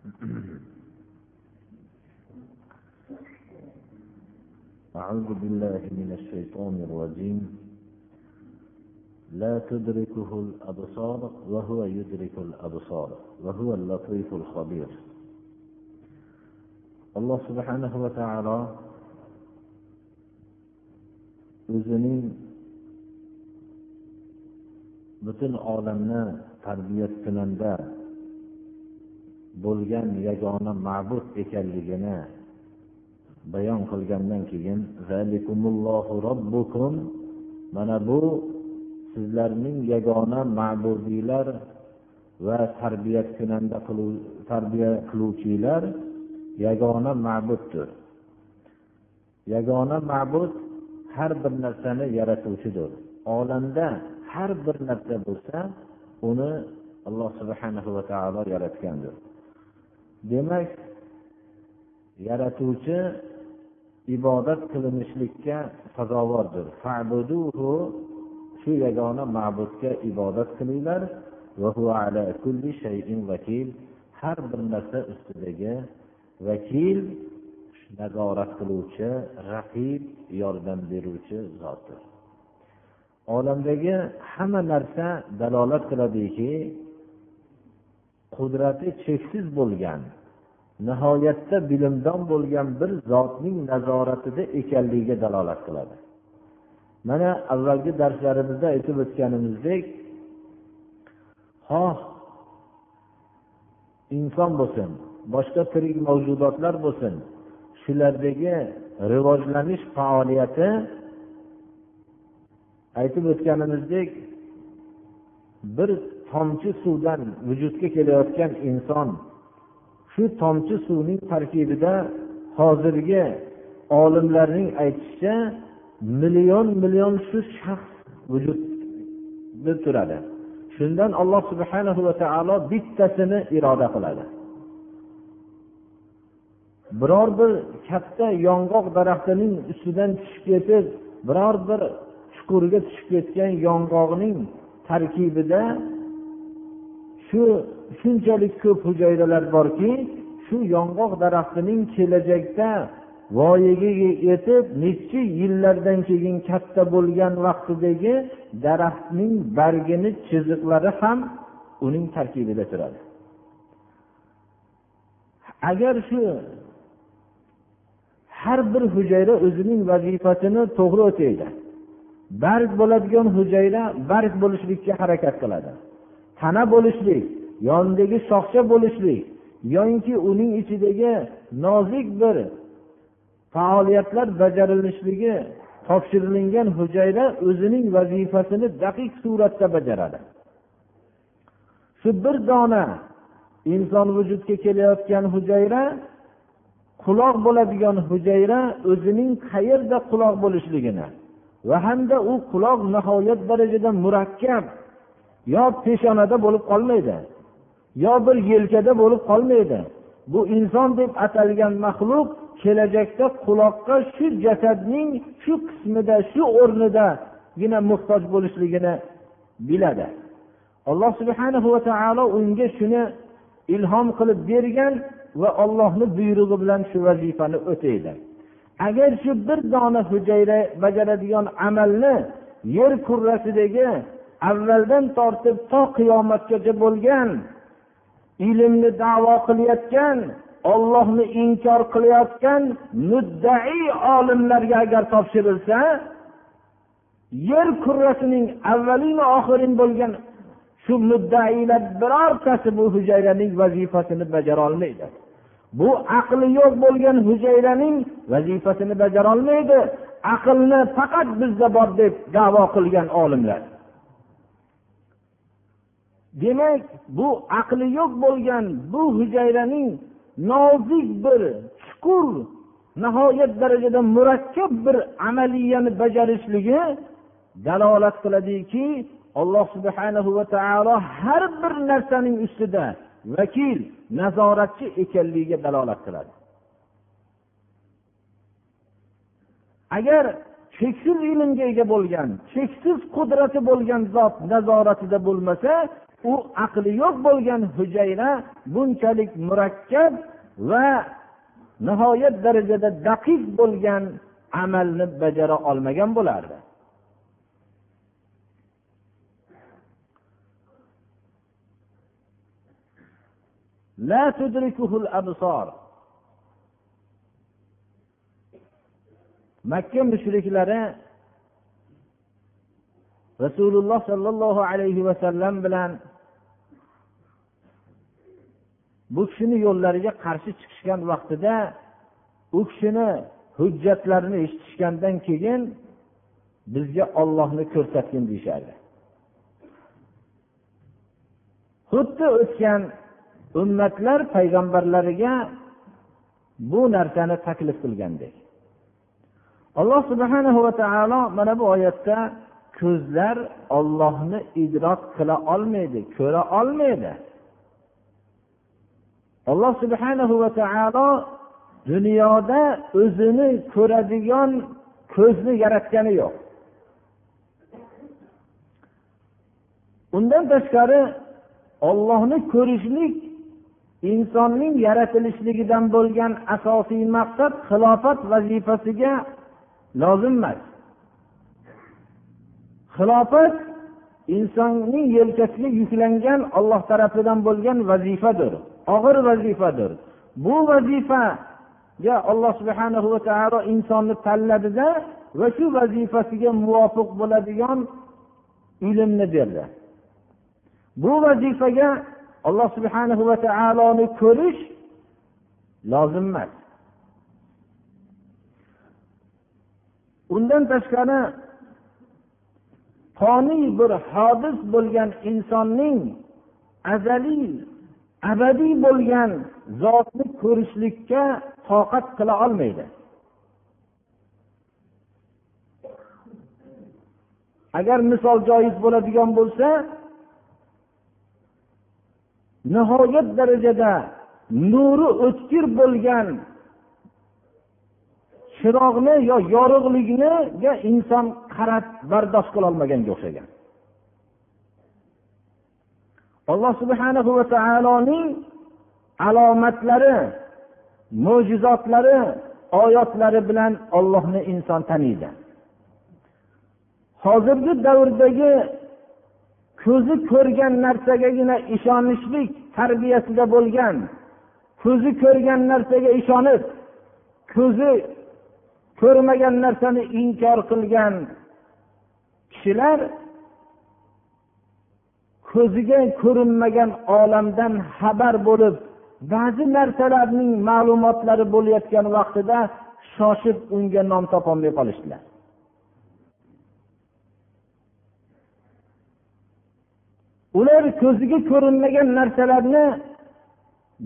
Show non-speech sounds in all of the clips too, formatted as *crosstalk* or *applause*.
*clears throat* أعوذ بالله من الشيطان الرجيم. لا تدركه الأبصار وهو يدرك الأبصار وهو اللطيف الخبير. alloh subhanahu va taolo o'zining butun olamni tarbiyat bo'lgan yagona ma'bud ekanligini bayon qilgandan keyin mana bu sizlarning yagona ma'budiylar va tarbiya kunanda tarbiya qiluvchilar yagona ma'buddir. Yagona ma'bud har bir narsani yaratuvchidir. Olamda har bir narsa bo'lsa uni alloh subhanahu va taolo yaratgandir. Demak yaratuvchi ibodat qilinishlikka sazovordir. Shu yagona ma'budga ibodat qilinglar. Har bir narsa ustidagi vakil nazorat qiluvchi raqib yordam beruvchi zotdir. Olamdagi hamma narsa dalolat qiladiki qudrati cheksiz bo'lgan nihoyatda bilimdon bo'lgan bir zotning nazoratida ekanligiga dalolat qiladi. Mana avvalgi darslarimizda aytib o'tganimizdek xoh inson bo'lsin boshqa tirik mavjudotlar bo'lsin shulardagi rivojlanish faoliyati aytib o'tganimizdek bir tomchi suvdan vujudga kelayotgan inson shu tomchi suvning tarkibida hozirgi olimlarning aytishicha million million shu shaxs vujudda turadi. Shundan alloh subhanahu va taolo bittasini iroda qiladi. Biror bir katta yong'oq daraxtining ustidan tushib ketib biror bir chuqurga tushib ketgan yong'oqning tarkibida shu shunchalik ko'p hujayralar borki shu yong'oq daraxtining kelajakda voyaga yetib necha yillardan keyin katta bo'lgan vaqtidagi daraxtning bargini chiziqlari ham uning tarkibida turadi. Agar shu har bir hujayra o'zining vazifasini to'g'ri o'taydi barg bo'ladigan hujayra barg bo'lishlikka harakat qiladi. Tana bo'lishlik yonidagi shoxcha bo'lishlik yoinki uning ichidagi nozik bir faoliyatlar bajarilishligi topshirilingan hujayra o'zining vazifasini daqiq suratda bajaradi. Shu bir dona inson vujudga kelayotgan hujayra quloq bo'ladigan hujayra o'zining qayerda quloq bo'lishligini va hamda u quloq nihoyat darajada murakkab yo peshonada bo'lib qolmaydi yo bir yelkada bo'lib qolmaydi. Bu inson deb atalgan maxluq kelajakda quloqqa shu jasadning shu qismida shu o'rnidagina muhtoj bo'lishligini biladi. Alloh subhanahu va taolo unga shuni ilhom qilib bergan va ollohni buyrug'i bilan shu vazifani o'taydi. Agar shu bir dona hujayra bajaradigan amalni yer kurrasidagi avvaldan tortib to qiyomatgacha bo'lgan ilmni davo qilayotgan ollohni inkor qilayotgan muddai olimlarga agar topshirilsa yer kurrasining avvalini oxirin bo'lgan shu muddailar birortasi bu hujayraning vazifasini bajara olmaydi. Bu aqli yo'q bo'lgan hujayraning vazifasini bajarolmaydi aqlni faqat bizda bor deb davo qilgan olimlar. Demak bu aqli yo'q bo'lgan bu hujayraning nozik bir chuqur nihoyat darajada murakkab bir amaliyani bajarishligi dalolat qiladiki alloh subhanahu va taolo har bir narsaning ustida vakil nazoratchi ekanligiga dalolat qiladi. Agar cheksiz ilmga ega bo'lgan cheksiz qudrati bo'lgan zot nazoratida bo'lmasa u aqli yo'q bo'lgan hujayra bunchalik murakkab va nihoyat darajada daqiq bo'lgan amalni bajara olmagan bo'lardi. Makka mushriklari rasululloh sollallohu alayhi vasallam bilan bu kishini yo'llariga qarshi chiqishgan vaqtida u kishini hujjatlarini eshitishgandan keyin bizga ollohni ko'rsatgin deyishardi. Xuddi o'tgan ummatlar payg'ambarlariga bu narsani taklif qilgandek. Alloh subhana va taolo mana bu oyatda ko'zlar ollohni idrok qila olmaydi ko'ra olmaydi. Alloh subhanahu va taolo dunyoda o'zini ko'radigan ko'zni yaratgani yo'q. Undan tashqari ollohni ko'rishlik insonning yaratilishligidan bo'lgan asosiy maqsad xilofat vazifasiga lozim emas. Xilofat insonning yelkasiga yuklangan olloh tarafidan bo'lgan vazifadir. Og'ir vazifadir. Bu vazifaga alloh subhana va taolo insonni tanladida va shu vazifasiga muvofiq bo'ladigan ilmni berdi. Bu vazifaga alloh subhana va taoloni ko'rish lozim emas. Undan tashqari qoniy bir hodis bo'lgan insonning azaliy abadiy bo'lgan zotni ko'rishlikka toqat qila olmaydi. Agar misol joiz bo'ladigan bo'lsa nihoyat darajada nuri o'tkir bo'lgan chiroqni yo yorug'likniga inson qarab bardosh qilolmaganga o'xshagan. Alloh subhana va taoloning alomatlari mo'jizotlari oyatlari bilan ollohni inson taniydi. Hozirgi davrdagi ko'zi ko'rgan narsagagina ishonishlik tarbiyasida bo'lgan ko'zi ko'rgan narsaga ishonib ko'zi ko'rmagan narsani inkor qilgan kishilar ko'ziga ko'rinmagan olamdan xabar bo'lib ba'zi narsalarning ma'lumotlari bo'layotgan vaqtida shoshib unga nom topolmay qolishdilar. Ular ko'ziga ko'rinmagan narsalarni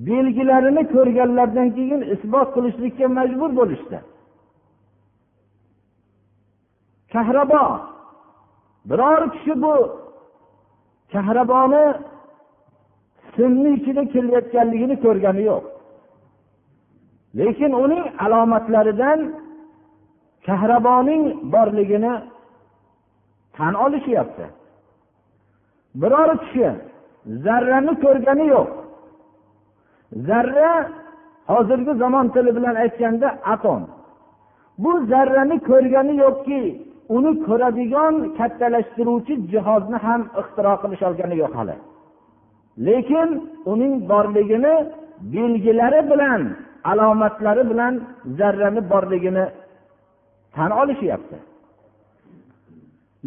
belgilarini ko'rganlaridan keyin isbot qilishlikka majbur bo'lishdi. Kahrabo biror kishi bu kahraboni simni ichida kelayotganligini ko'rgani yo'q. Lekin uning alomatlaridan kahraboning borligini tan olishyapti. Biror kishi zarrani ko'rgani yo'q. Zarra hozirgi zamon tili bilan aytganda atom. Bu zarrani ko'rgani yo'qki uni ko'radigan kattalashtiruvchi jihozni ham ixtiro qilish olgani yo'q hali. Lekin uning borligini belgilari bilan alomatlari bilan zarrani borligini tan olishyapti.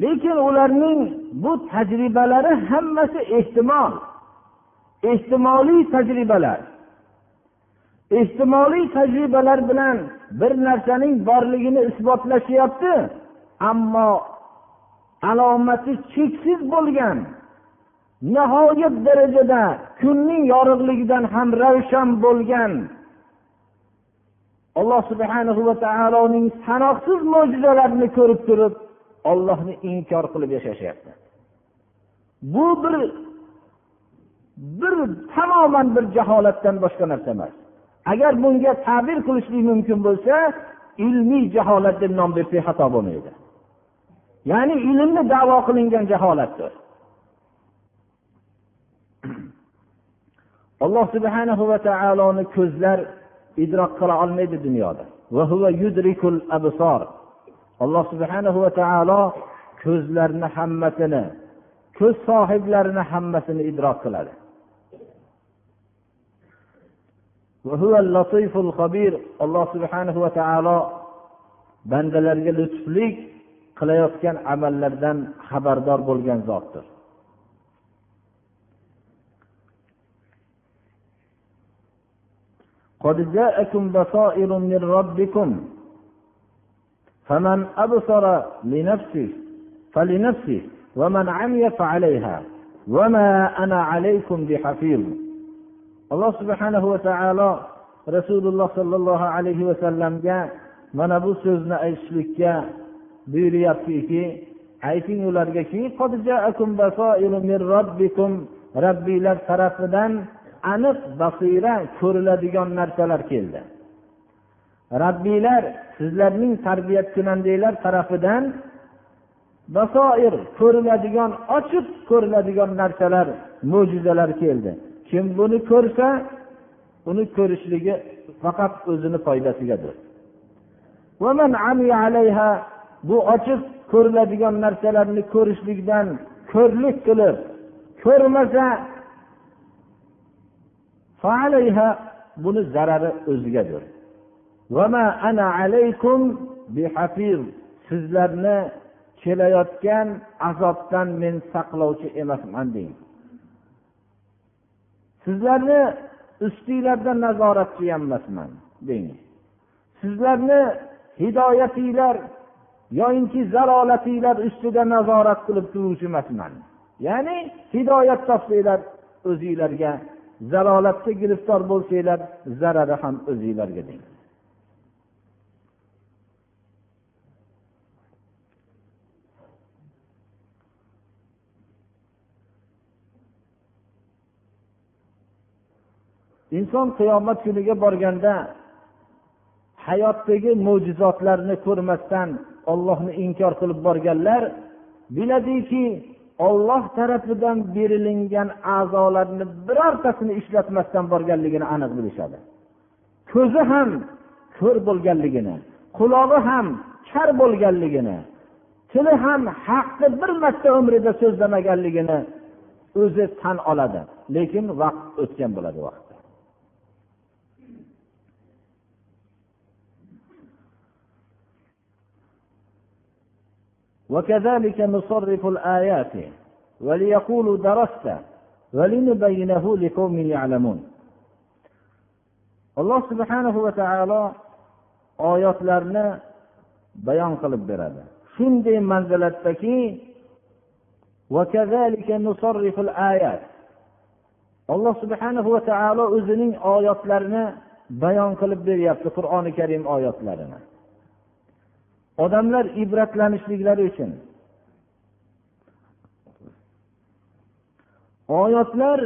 Lekin ularning bu tajribalari hammasi ehtimol ehtimoliy tajribalar. Ehtimoliy tajribalar bilan bir narsaning borligini isbotlashyapti ammo alomati cheksiz bo'lgan nihoyat darajada kunning yorug'ligidan ham ravshan bo'lgan alloh subhanahu va taoloning sanoqsiz mo'jizalarini ko'rib turib ollohni inkor qilib yashashyapti. Bu bir bir tamoman bir jaholatdan boshqa narsa emas. Agar bunga ta'bir qilishlik mumkin bo'lsa ilmiy jaholat deb nom bersak xato bo'lmaydi. Ya'ni ilmni davo qilingan jaholatdir. *clears throat* Alloh subhanahu va taoloni ko'zlar idrok qila olmaydi dunyoda. Alloh subhanahu va taolo ko'zlarni hammasini ko'z sohiblarini hammasini idrok qiladi. Alloh subhanahu va taolo bandalarga lutflik qilayotgan amallardan xabardor bo'lgan zotdir قد جاءكم بصائر من ربكم فمن أبصر لنفسه فلنفسه ومن عمي فعليها وما أنا عليكم بحفيظ alloh subhanahu va taolo rasululloh sollallohu alayhi vasallamga mana bu so'zni aytishlikka buyuryaptiki ayting ulargaki robbiylar tarafidan aniq basira ko'riladigan narsalar keldi. Rabbiylar sizlarning tarbiyatkunandanglar tarafidan basoir ko'riladigan ochiq ko'riladigan narsalar mo'jizalar keldi. Kim buni ko'rsa uni ko'rishligi faqat o'zini foydasigadir. Bu ochiq ko'riladigan narsalarni ko'rishlikdan ko'rlik qilib ko'rmasa buni zarari o'zigadir. Sizlarni kelayotgan azobdan men saqlovchi emasman deng sizlarni ustinglarda nazoratchi ham emasman deng sizlarni hidoyatinglar yoyinki zalolatinglar ustida nazorat qilib turuvchi emasman. Ya'ni hidoyat topsanglar o'zinglarga zalolatga giriftor bo'lsanglar zarari ham o'zinglarga deng. Inson qiyomat kuniga borganda hayotdagi mo'jizotlarni ko'rmasdan ollohni inkor qilib borganlar biladiki olloh tarafidan berilingan a'zolarni birortasini ishlatmasdan borganligini aniq bilishadi. Ko'zi ham ko'r bo'lganligini qulog'i ham kar bo'lganligini tili ham haqni bir marta umrida so'zlamaganligini o'zi tan oladi. Lekin vaqt o'tgan bo'ladi vaqt. وكذلك نصرف الآيات وليقولوا درست ولنبينه لقوم يعلمون alloh subhanahu va taolo oyatlarni bayon qilib beradi shunday manzilatdaki alloh subhanahu va taolo o'zining oyatlarini bayon qilib beryapti qur'oni karim oyatlarini odamlar ibratlanishliklari uchun. Oyatlar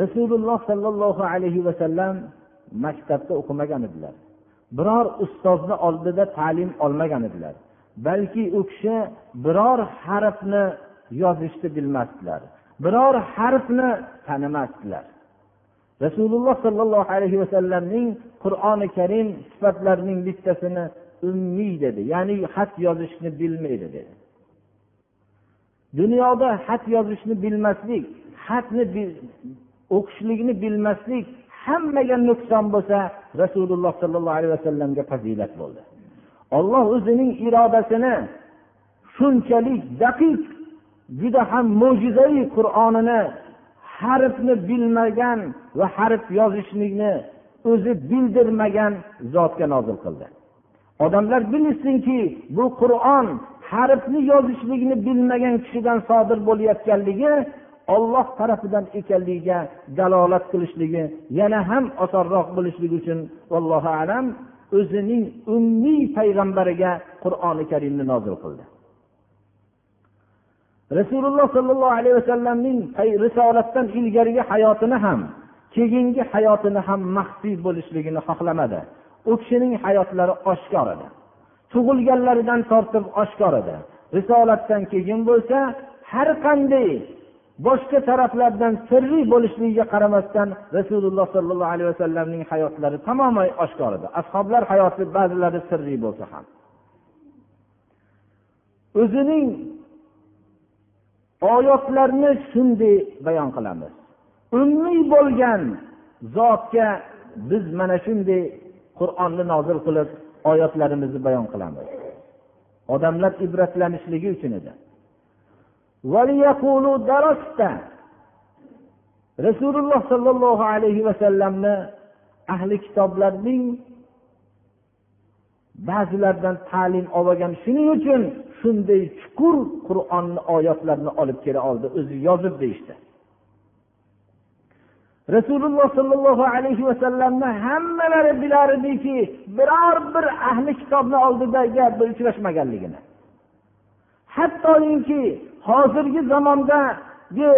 rasululloh sollallohu alayhi vasallam maktabda o'qimagan edilar. Biror ustozni oldida ta'lim olmagan edilar. Balki u kishi biror harfni yozishni bilmasdilar. Biror harfni tanimasdilar. Rasululloh sollallohu alayhi vasallamning qur'oni karim sifatlarining bittasini ummiy dedi. Ya'ni xat yozishni bilmaydi dedi. Dunyoda xat yozishni bilmaslik xatni o'qishlikni bilmaslik hammaga nuqson bo'lsa rasululloh sollallohu alayhi vasallamga fazilat bo'ldi. Olloh o'zining irodasini shunchalik daqiq juda ham mo'jizaviy qur'onini harfni bilmagan va harf yozishlikni o'zi bildirmagan zotga nozil qildi. Odamlar bilsinki bu qur'on harfni yozishlikni bilmagan kishidan sodir bo'layotganligi olloh tarafidan ekanligiga dalolat qilishligi yana ham osonroq bo'lishligi uchun vallohu alam o'zining ummiy payg'ambariga qur'oni karimni nozil qildi. Rasululloh sollallohu alayhi vasallamning risolatdan ilgarigi hayotini ham keyingi hayotini ham maxfiy bo'lishligini xohlamadi. U kishining hayotlari oshkor edi. Tug'ilganlaridan tortib oshkor edi. Risolatdan keyin bo'lsa har qanday boshqa taraflardan sirli bo'lishligiga qaramasdan rasululloh sollallohu alayhi vasallamning hayotlari tamoman oshkor edi. Ashoblar hayoti ba'zilari sirli bo'lsa ham. O'zining oyatlarni shunday bayon qilamiz. Ummiy bo'lgan zotga biz mana shunday qur'onni nozil qilib oyatlarimizni bayon qilamiz. Odamlar ibratlanishligi uchun edi. Rasululloh sollallohu alayhi vasallamni ahli kitoblarning ba'zilaridan ta'lim olgan shuning uchun shunday chuqur qur'onni oyatlarini olib kela oldi o'zi yozib deyishdi. Rasululloh sollallohu alayhi vasallamni hammalari bilar ediki biror bir ahli kitobni oldidagi bir uchrashmaganligini. Hattoki hozirgi zamondagi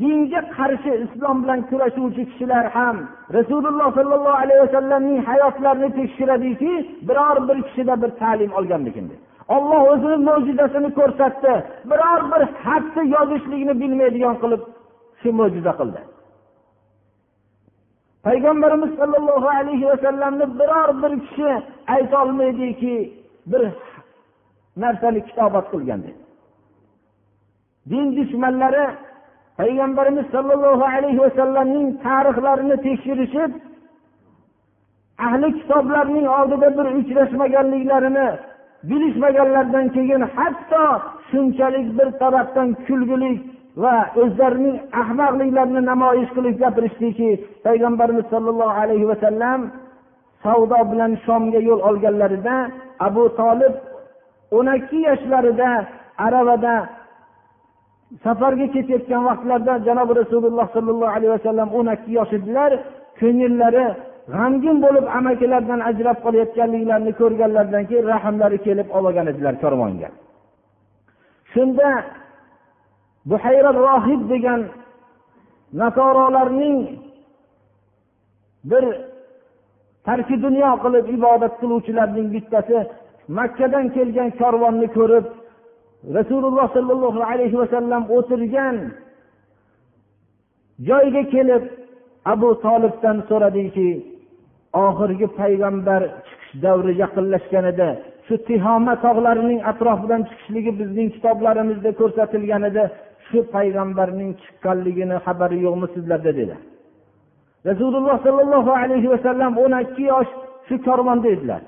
dinga qarshi islom bilan kurashuvchi kishilar ham rasululloh sollallohu alayhi vasallamning hayotlarini tekshiradiki biror bir kishida bir ta'lim olganligini. Olloh o'zini mo'jizasini ko'rsatdi biror bir harfni yozishlikni bilmaydigan qilib shu mo'jiza qildi. Payg'ambarimiz sollallohu alayhi vasallamni biror bir kishi aytolmaydiki bir narsani kitobat qilgan deb din dushmanlari payg'ambarimiz sollallohu alayhi vasallamning tarixlarini tekshirishib ahli kitoblarning oldida bir uchrashmaganliklarini bilishmaganlaridan keyin hatto shunchalik bir tarafdan kulgulik va o'zlarining ahmoqliklarini namoyish qilib gapirishdiki payg'ambarimiz sollallohu alayhi vasallam savdo bilan shomga yo'l olganlarida abu tolib o'n ikki yoshlarida aravada safarga ketayotgan vaqtlarida janobi rasululloh sollallohu alayhi vasallam o'n ikki yosh edilar. Ko'ngillari g'amgin bo'lib amakilaridan ajrab qolayotganliklarini ko'rganlaridan keyin rahmlari kelib olgan edilar karvonga. Shunda buhayra rohib degan nasorolarning bir tarki dunyo qilib ibodat qiluvchilarning bittasi makkadan kelgan korvonni ko'rib rasululloh sollallohu alayhi vasallam o'tirgan joyga kelib abu tolibdan so'radiki oxirgi payg'ambar chiqish davri yaqinlashganida shu tihoma tog'larining atrofidan chiqishligi bizning kitoblarimizda ko'rsatilgan edi. Shu payg'ambarning chiqqanligini xabari yo'qmi sizlarda dedi rasululloh sollallohu alayhi vasallam o'n ikki yosh shu korvonda edilar.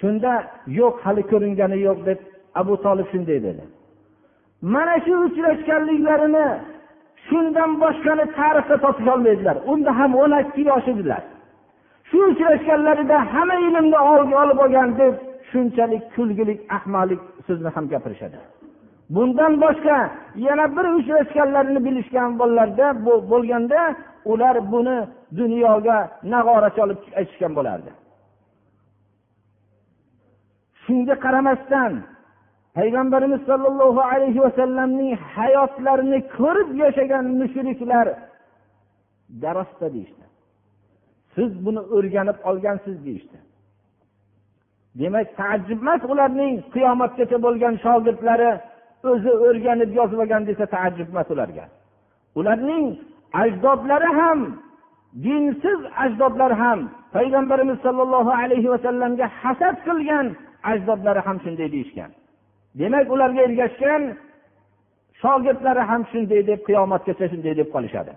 Shunda yo'q hali ko'ringani yo'q deb abu tolib shunday dedi. Mana shu uchrashganliklarini shundan boshqani tarixda topisholmaydilar unda ham o'n ikki yosh edilar shu uchrashganlarida hamma ilmni olib olgan deb shunchalik kulgilik ahmoqlik so'zni ham gapirishadi. Bundan boshqa yana bir uchrashganlarini bilishgan bolalarda bo'lganda ular buni dunyoga nag'ora solib aytishgan bo'lardi. Shunga qaramasdan payg'ambarimiz sollallohu alayhi vasallamning hayotlarini ko'rib yashagan mushriklar darosda deyishdi. Siz buni o'rganib olgansiz deyishdi. Demak taajjub emas ularning qiyomatgacha bo'lgan shogirdlari o'zi o'rganib yozib olgan desa taajjub emas ularga. Ularning ajdodlari ham dinsiz ajdodlar ham payg'ambarimiz sollallohu alayhi vasallamga hasad qilgan ajdodlari ham shunday deyishgan. Demak ularga ergashgan shogirdlari ham shunday deb qiyomatgacha shunday deb qolishadi.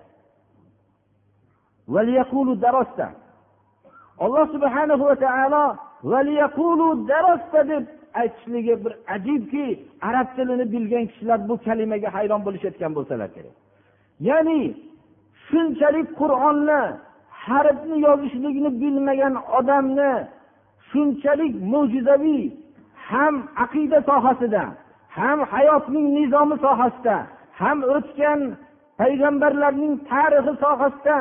Alloh subhanahu va taolo deb aytishligi bir ajibki arab tilini bilgan kishilar bu kalimaga hayron bo'lishayotgan bo'lsalar kerak. Ya'ni shunchalik qur'onni harfni yozishligini bilmagan odamni shunchalik mo'jizaviy ham aqida sohasida ham hayotning nizomi sohasida ham o'tgan payg'ambarlarning tarixi sohasida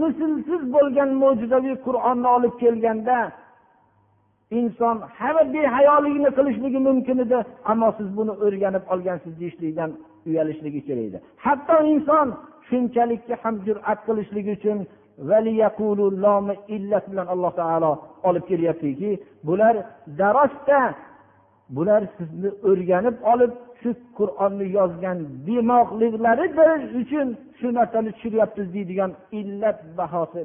mislsiz bo'lgan mo'jizaviy qur'onni olib kelganda inson hamma behayolikni qilishligi mumkin edi ammo siz buni o'rganib olgansiz deyishlikdan uyalishligi kerak edi. Hatto inson shunchalikka ham jur'at qilishligi uchun bilan alloh taolo olib kelyaptiki bular darosda bular sizni o'rganib olib shu qur'onni yozgan demoqliklari uchun shu narsani tushiryapmiz deydigan illat bahosi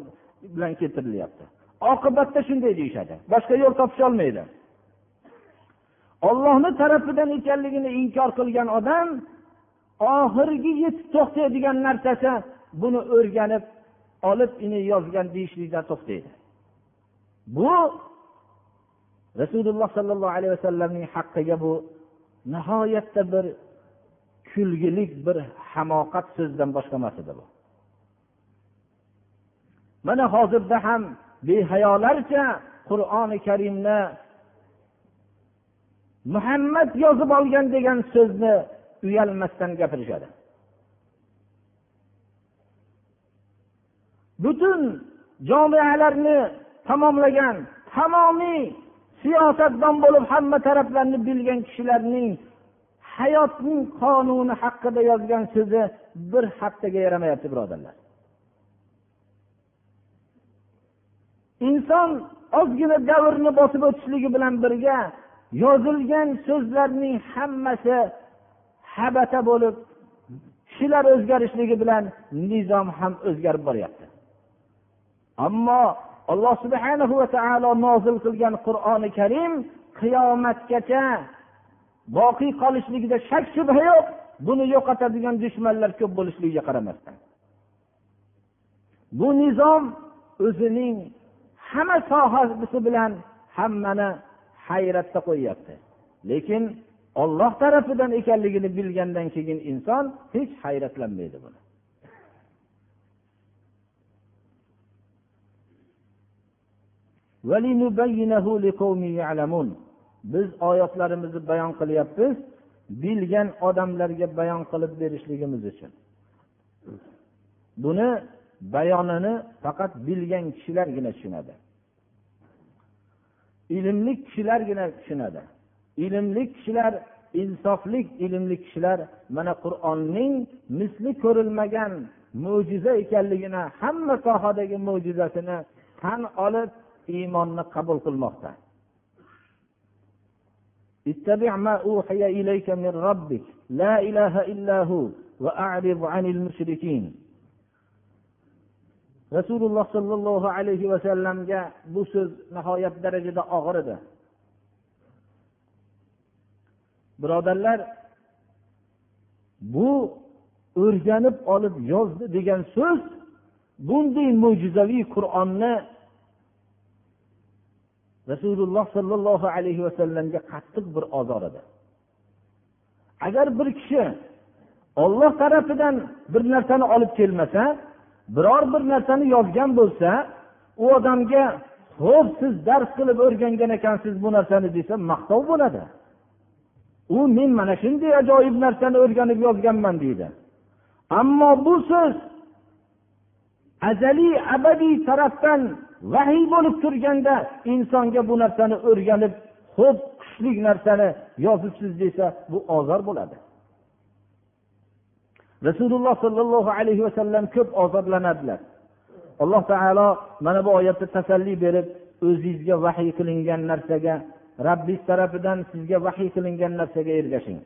bilan keltirilyapti. Oqibatda shunday deyishadi. Boshqa yo'l topisholmaydi ollohni tarafidan ekanligini inkor qilgan odam oxirgi yetib to'xtaydigan narsasi buni o'rganib olib ini yozgan deyishlikdan to'xtaydi. Bu rasululloh sollallohu alayhi vasallamning haqqiga bu nihoyatda bir kulgilik bir hamoqat so'zdan boshqa emas edi bu. Mana hozirda ham behayolarcha qur'oni karimni muhammad yozib olgan degan so'zni uyalmasdan gapirishadi. Butun jomialarni tamomlagan tamomiy siyosatdon bo'lib hamma taraflarni bilgan kishilarning hayotning qonuni haqida yozgan so'zi bir haftaga yaramayapti birodarlar. Inson ozgina davrni bosib o'tishligi bilan birga yozilgan so'zlarning hammasi habata bo'lib kishilar o'zgarishligi bilan nizom ham o'zgarib boryapti. Ammo alloh subhana va taolo nozil qilgan qur'oni karim qiyomatgacha boqiy qolishligida shak shubha yo'q buni yo'qotadigan dushmanlar ko'p bo'lishligiga qaramasdan. Bu nizom o'zining hamma sohasi bilan hammani hayratda qo'yyapti. Lekin olloh tarafidan ekanligini bilgandan keyin inson hech hayratlanmaydi buni. biz oyatlarimizni bayon qilyapmiz bilgan odamlarga bayon qilib berishligimiz uchun. Buni bayonini faqat bilgan kishilargina tushunadi ilmli kishilargina tushunadi ilmli kishilar insofli ilmli kishilar mana qur'onning misli ko'rilmagan mo'jiza ekanligini hamma sohadagi mo'jizasini tan olib iymonni qabul qilmoqda اتبع ما أوحي إليك من ربك لا إله إلا هو وأعرض عن المشركين rasululloh sollallohu alayhi vasallamga bu so'z nihoyat darajada og'ir edi. Birodarlar bu o'rganib olib yozdi degan so'z bunday mo'jizaviy qur'onni rasululloh sollallohu alayhi vasallamga qattiq bir ozor edi. Agar bir kishi olloh tarafidan bir narsani olib kelmasa biror bir narsani yozgan bo'lsa u odamga ho'p siz dars qilib o'rgangan ekansiz bu narsani desa maqtov bo'ladi. U men mana shunday ajoyib narsani o'rganib yozganman deydi. Ammo bu so'z azaliy abadiy tarafdan vahiy bo'lib turganda insonga bu narsani o'rganib xo'p kuchli narsani yozibsiz desa bu ozor bo'ladi. Rasululloh sollallohu alayhi vasallam ko'p ozoblanadilar alloh taolo mana bu oyatda tasalli berib o'zingizga vahiy qilingan narsaga rabbingiz tarafidan sizga vahiy qilingan narsaga ergashing.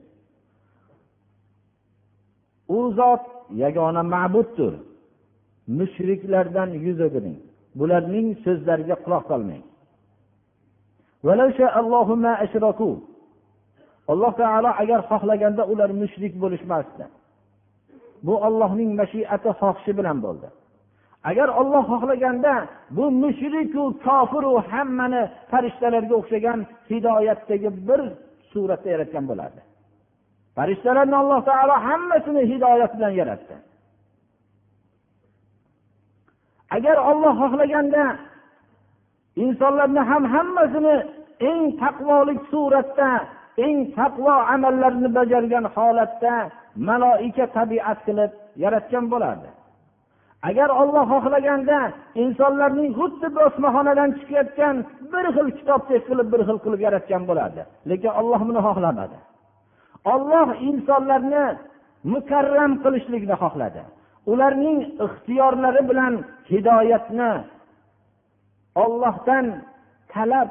U zot yagona ma'buddir. Mushriklardan yuz o'giring bularning so'zlariga quloq solmang. Alloh taolo agar xohlaganda ular mushrik bo'lishmasdi. Bu ollohning mashiati xohishi bilan bo'ldi. Agar olloh xohlaganda bu mushriku kofiru hammani farishtalarga o'xshagan hidoyatdagi bir suratda yaratgan bo'lardi. Farishtalarni alloh taolo hammasini hidoyat bilan yaratdi. Agar olloh xohlaganda insonlarni ham hammasini eng taqvolik suratda eng taqvo amallarni bajargan holatda maloika tabiat qilib yaratgan bo'lardi. Agar olloh xohlaganda insonlarning xuddi bosmaxonadan chiqayotgan bir xil kitobdek qilib bir xil qilib yaratgan bo'lardi. Lekin olloh buni xohlamadi. Olloh insonlarni mukarram qilishlikni xohladi. Ularning ixtiyorlari bilan hidoyatni ollohdan talab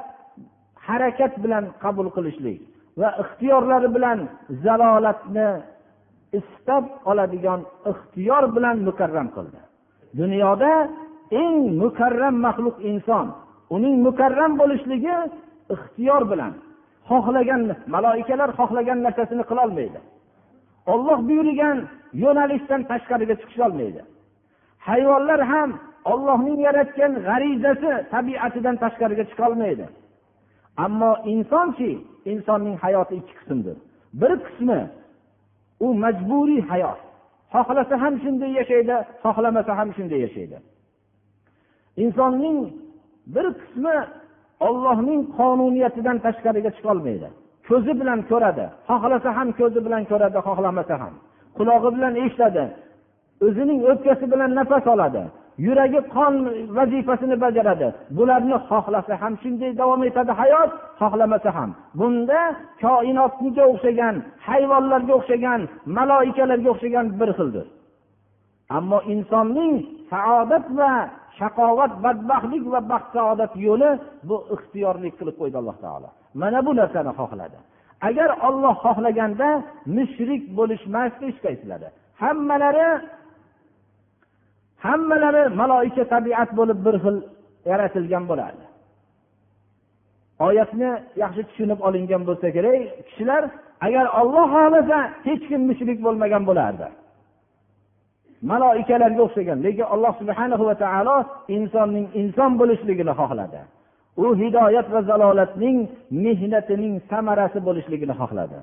harakat bilan qabul qilishlik va ixtiyorlari bilan zalolatni istab oladigan ixtiyor bilan mukarram qildi. Dunyoda eng mukarram maxluq inson uning mukarram bo'lishligi ixtiyor bilan xohlagan maloikalar xohlagan narsasini qilolmaydi. Olloh buyurgan yo'nalishdan tashqariga chiqisholmaydi hayvonlar ham ollohning yaratgan g'arizasi tabiatidan tashqariga chiqolmaydi ammo insonchi insonning hayoti ikki qismdir. Bir qismi u majburiy hayot. Xohlasa ham shunday yashaydi xohlamasa ham shunday yashaydi. Insonning bir qismi ollohning qonuniyatidan tashqariga chiqolmaydi ko'zi bilan ko'radi xohlasa ham ko'zi bilan ko'radi xohlamasa ham. Qulog'i bilan eshitadi o'zining o'pkasi bilan nafas oladi. Yuragi qon vazifasini bajaradi. Bularni xohlasa ham shunday davom etadi hayot xohlamasa ham. Bunda koinotga o'xshagan hayvonlarga o'xshagan maloikalarga o'xshagan bir xildir. Ammo insonning saodat va shaqovat badbaxtlik va baxt saodat yo'li bu ixtiyorlik qilib qo'ydi alloh taolo. Mana bu narsani xohladi. Agar olloh xohlaganda mushrik bo'lishmasdi hech qaysilari hammalari hammalari maloika tabiat bo'lib bir xil yaratilgan bo'lardi. Oyatni yaxshi tushunib olingan bo'lsa kerak kishilar agar olloh xohlasa hech kim mushrik bo'lmagan bo'lardi. Maloikalarga o'xshagan lekin alloh subhana va taolo insonning inson bo'lishligini xohladi. U hidoyat va zalolatning mehnatining samarasi bo'lishligini xohladi.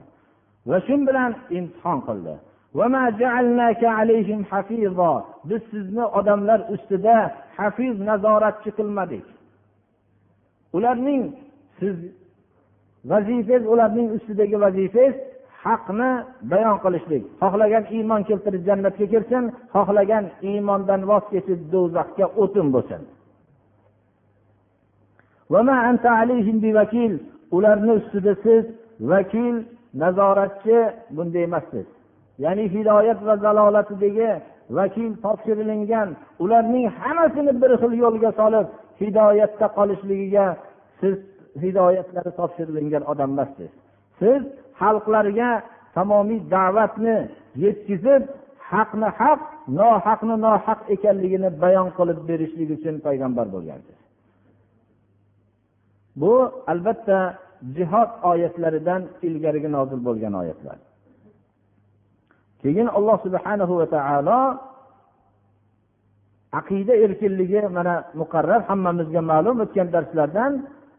Va shu bilan imtihon qildi. Biz sizni odamlar ustida hafiz nazoratchi qilmadik. Ularning siz vazifangiz ularning ustidagi vazifangiz haqni bayon qilishlik. Xohlagan iymon keltirib jannatga kirsin xohlagan iymondan voz kechib do'zaxga o'tin bo'lsin. ularni ustida siz vakil nazoratchi bunday emassiz. Ya'ni hidoyat va zalolatidagi vakil topshirilingan ularning hammasini bir xil yo'lga solib hidoyatda qolishligiga siz hidoyatlari topshirilingan odam emassiz siz xalqlarga tamomiy da'vatni yetkazib haqni haq nohaqni nohaq ekanligini bayon qilib berishlik uchun payg'ambar bo'lgansiz. Bu albatta jihod oyatlaridan ilgarigi nozil bo'lgan oyatlar. Keyin alloh subhanahu va taolo aqida erkinligi mana muqarrar hammamizga ma'lum o'tgan darslardan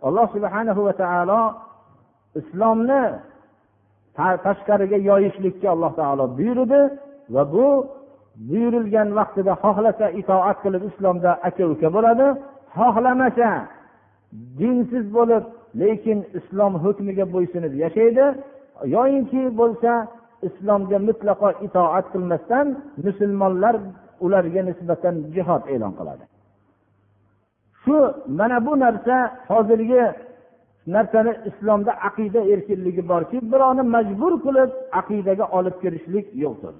alloh subhanahu va taolo islomni tashqariga yoyishlikka alloh taolo buyurdi va bu buyurilgan vaqtida xohlasa itoat qilib islomda aka uka bo'ladi. Xohlamasa dinsiz bo'lib lekin islom hukmiga bo'ysunib yashaydi. Yoyinki bo'lsa islomga mutlaqo itoat qilmasdan musulmonlar ularga nisbatan jihod e'lon qiladi shu mana bu narsa hozirgi narsani islomda aqida erkinligi borki birovni majbur qilib aqidaga olib kirishlik yo'qdir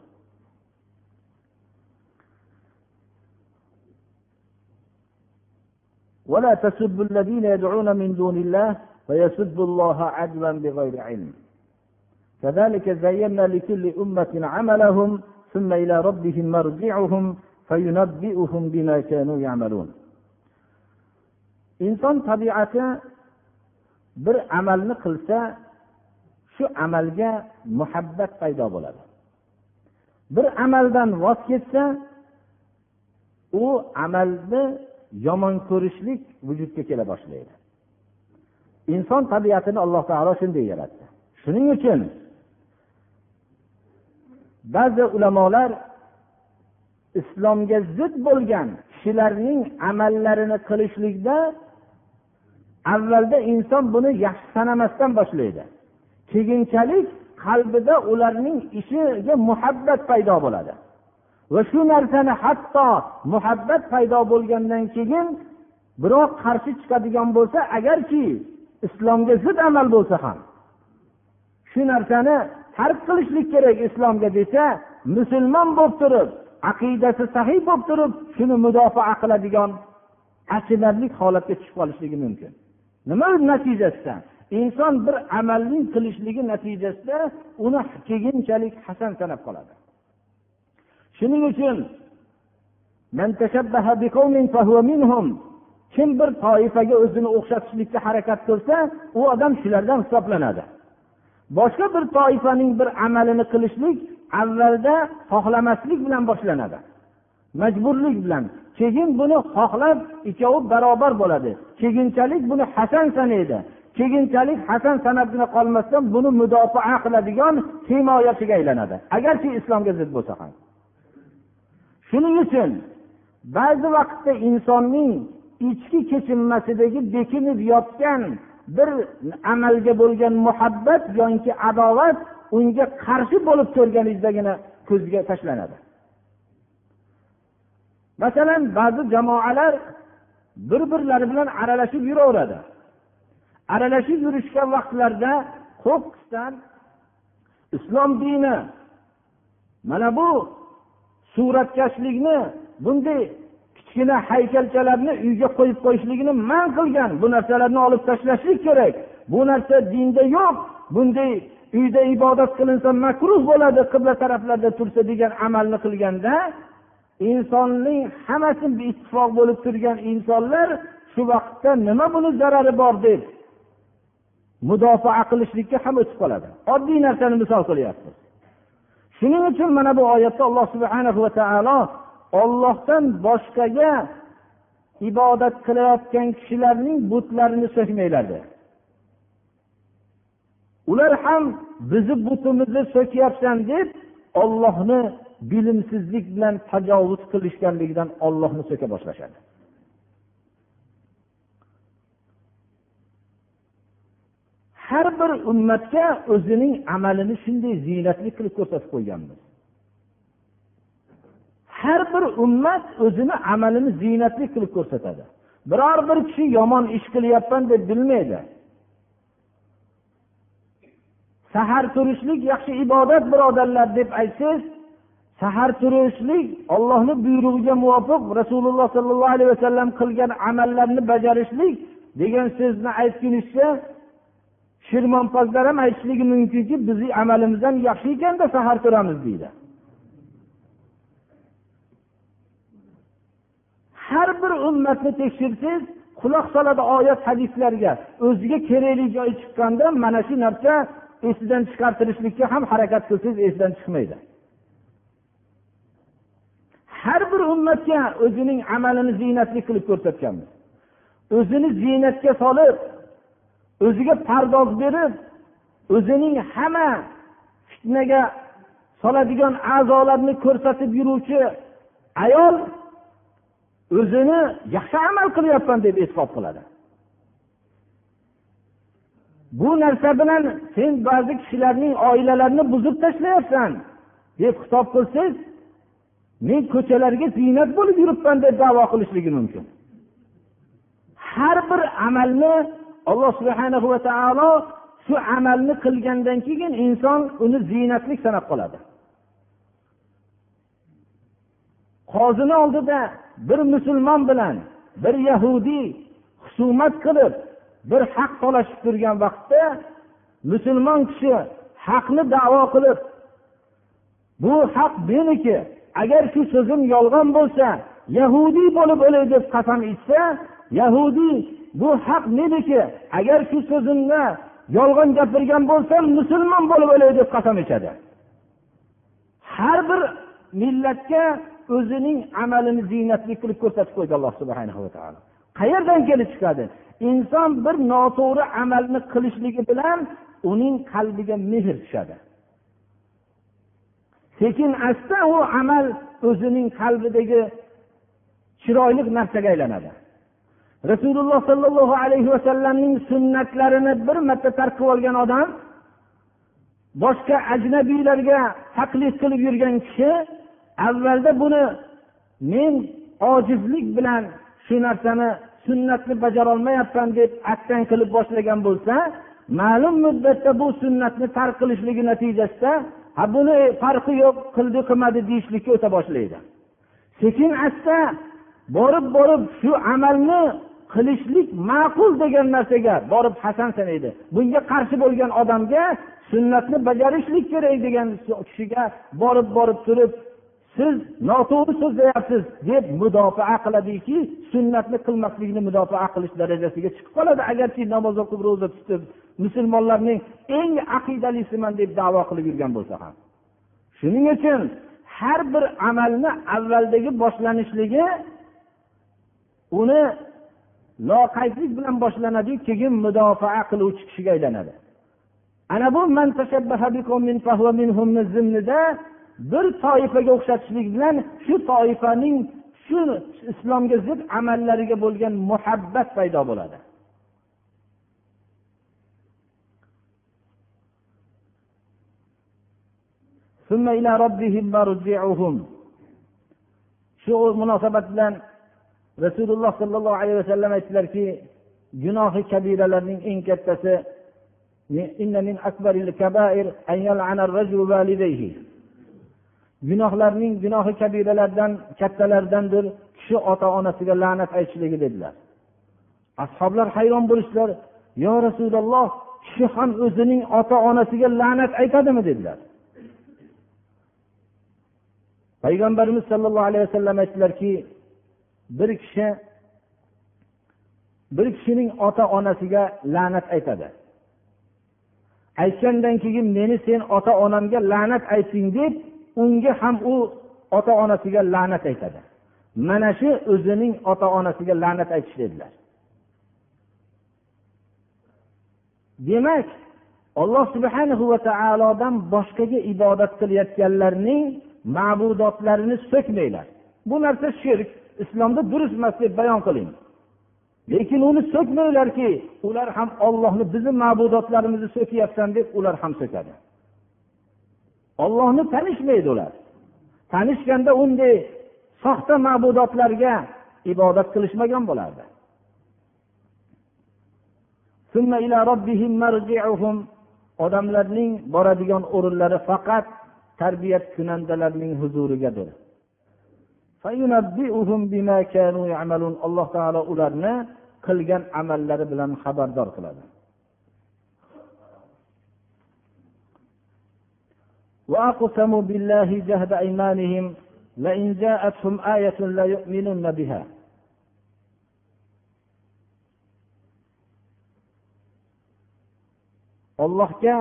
ولا تسبوا الذين يدعون من دون الله فيسبوا الله عدوا بغير علم كذلك زينا لكل أمة عملهم ثم إلى ربهم مرجعهم فينبئهم بما كانوا يعملون inson tabiati bir amalni qilsa shu amalga muhabbat paydo bo'ladi bir amaldan voz kechsa u amalni yomon ko'rishlik vujudga kela boshlaydi inson tabiatini alloh taolo shunday yaratdi shuning uchun ba'zi ulamolar islomga zid bo'lgan kishilarning amallarini qilishlikda avvalda inson buni yaxshi sanamasdan boshlaydi. Keyinchalik qalbida ularning ishiga muhabbat paydo bo'ladi. Va shu narsani hatto muhabbat paydo bo'lgandan keyin birov qarshi chiqadigan bo'lsa agarki islomga zid amal bo'lsa ham shu narsani tark qilishlik kerak islomga desa musulmon bo'lib turib aqidasi sahiy bo'lib turib shuni mudofaa qiladigan achinarli holatga tushib qolishligi mumkin. Nima natijasida? Inson bir amalning qilishligi natijasida uni keyinchalik hasan sanab qoladi. Shuning uchun kim bir toifaga o'zini o'xshatishlikka harakat qilsa u odam shulardan hisoblanadi. Boshqa bir toifaning bir amalini qilishlik avvalda xohlamaslik bilan boshlanadi. Majburlik bilan. Keyin buni xohlab ikkovi barobar bo'ladi. Keyinchalik buni hasan sanaydi. Keyinchalik hasan sanabgina qolmasdan buni mudofaa qiladigan himoyachiga aylanadi. Agarki islomga zid bo'lsa ham. Shuning uchun ba'zi vaqtda insonning ichki kechinmasidagi bekinib yotgan bir amalga bo'lgan muhabbat yoki adovat unga qarshi bo'lib turganizdagina ko'zga tashlanadi. Masalan ba'zi jamoalar bir birlari bilan aralashib yuraveradi. Aralashib yurishgan vaqtlarda qo'qqisdan islom dini mana bu suratkashlikni bunday kichkina haykalchalarni uyga qo'yib qo'yishligini man qilgan. Bu narsalarni olib tashlashlik kerak. Bu narsa dinda yo'q. Bunday uyda ibodat qilinsa makruh bo'ladi qibla taraflarda tursa degan amalni qilganda insonning hammasi ittifoq bo'lib turgan insonlar shu vaqtda nima buni zarari bor deb mudofaa qilishlikka ham o'tib qoladi. Oddiy narsani misol qilyapmiz. Shuning uchun mana bu oyatda alloh subhana va taolo ollohdan boshqaga ibodat qilayotgan kishilarning butlarini so'kmanglar dedi ular ham bizni butimizni so'kyapsan deb ollohni bilimsizlik bilan tajovuz qilishganligidan ollohni so'ka boshlashadi. Har bir ummatga o'zining amalini shunday ziynatli qilib ko'rsatib qo'yganmiz. Har bir ummat o'zini amalini ziynatli qilib ko'rsatadi. Biror bir kishi yomon ish qilyapman deb bilmaydi. Sahar turishlik yaxshi ibodat birodarlar deb aytsangiz sahar turishlik ollohni buyrug'iga muvofiq rasululloh sollallohu alayhi vasallam qilgan amallarni bajarishlik degan so'zni aytgunizcha shirmonpozlar ham aytishligi mumkinki bizni amalimiz ham yaxshi ekanda sahar turamiz deydi. Har bir ummatni tekshirsangiz quloq soladi oyat hadislarga. O'ziga kerakli joy chiqqanda mana shu narsa esidan chiqartirishlikka ham harakat qilsangiz esidan chiqmaydi. Har bir ummatga o'zining amalini ziynatli qilib ko'rsatganmiz. O'zini ziynatga solib o'ziga pardoz berib o'zining hamma fitnaga soladigan a'zolarni ko'rsatib yuruvchi ayol o'zini yaxshi amal qilyapman deb e'tiqod qiladi. Bu narsa bilan sen ba'zi kishilarning oilalarini buzib tashlayapsan. Deb xitob qilsangiz men ko'chalarga ziynat bo'lib yuribman deb davo qilishligi mumkin. Har bir amalni alloh subhana va taolo shu amalni qilgandan keyin inson uni ziynatlik sanab qoladi. Qozini oldida bir musulmon bilan bir yahudiy husumat qilib bir haq talashib turgan vaqtda musulmon kishi haqni davo qilib bu haq meniki agar shu so'zim yolg'on bo'lsa yahudiy bo'lib o'lay deb qasam ichsa yahudiy bu haq meniki agar shu so'zimni yolg'on gapirgan bo'lsam musulmon bo'lib o'lay deb qasam ichadi. Har bir millatga o'zining amalini ziynatli qilib ko'rsatib qo'ydi alloh subhana va taolo. Qayerdan kelib chiqadi? Inson bir noto'g'ri amalni qilishligi bilan uning qalbiga mehr tushadi. Sekin asta u amal o'zining qalbidagi chiroyli narsaga aylanadi. Rasululloh sollallohu alayhi vasallamning sunnatlarini bir marta tark qilib olgan odam boshqa ajnabiylarga taqlid qilib yurgan kishi avvalda buni men ojizlik bilan shu narsani sunnatni bajarolmayapman deb attang qilib boshlagan bo'lsa ma'lum muddatda bu sunnatni tark qilishligi natijasida ha buni e, farqi yo'q qildi qilmadi deyishlikka o'ta boshlaydi. Sekin asta borib borib shu amalni qilishlik ma'qul degan narsaga borib hasan sanaydi bunga qarshi bo'lgan odamga sunnatni bajarishlik kerak degan kishiga borib borib turib siz noto'g'ri so'zlayapsiz deb mudofaa qiladiki sunnatni qilmaslikni mudofaa qilish darajasiga chiqib qoladi. Agarki namoz o'qib ro'za tutib musulmonlarning eng aqidalisiman deb davo qilib yurgan bo'lsa ham. Shuning uchun har bir amalni avvaldagi boshlanishligi uni loqaydlik bilan boshlanadiyu keyin mudofaa qiluvchi kishiga aylanadi. Ana bu bir toifaga o'xshatishlik bilan shu toifaning shu islomga zid amallariga bo'lgan muhabbat paydo bo'ladi. Shu munosabat bilan rasululloh sollallohu alayhi vasallam aytdilarki gunohi kabiralarning eng kattasi gunohlarning gunohi kabiralardan kattalardandir kishi ota onasiga la'nat aytishligi dedilar. Ashoblar hayron bo'lishdilar. Yo rasululloh kishi ham o'zining ota onasiga la'nat aytadimi? dedilar. Payg'ambarimiz sollallohu alayhi vasallam aytdilarki bir kishi bir kishining ota onasiga la'nat aytadi. Aytgandan keyin meni sen ota onamga la'nat ayting deb unga ham u ota onasiga la'nat aytadi. Mana shu o'zining ota onasiga la'nat aytish dedilar. Demak alloh subhanahu va taolodan boshqaga ibodat qilayotganlarning ma'budotlarini so'kmanglar. Bu narsa shirk islomda durust emas deb bayon qiling. Lekin uni so'kmanglarki ular ham ollohni bizni ma'budotlarimizni so'kyapsan deb ular ham so'kadi. Ollohni tanishmaydi ular. Tanishganda unday soxta ma'budotlarga ibodat qilishmagan bo'lardi. Odamlarning boradigan o'rinlari faqat tarbiyat kunandalarning huzurigadir. Alloh taolo ularni qilgan amallari bilan xabardor qiladi. وأقسموا بالله جهد أيمانهم لئن جاءتهم آية ليؤمنن بها allohga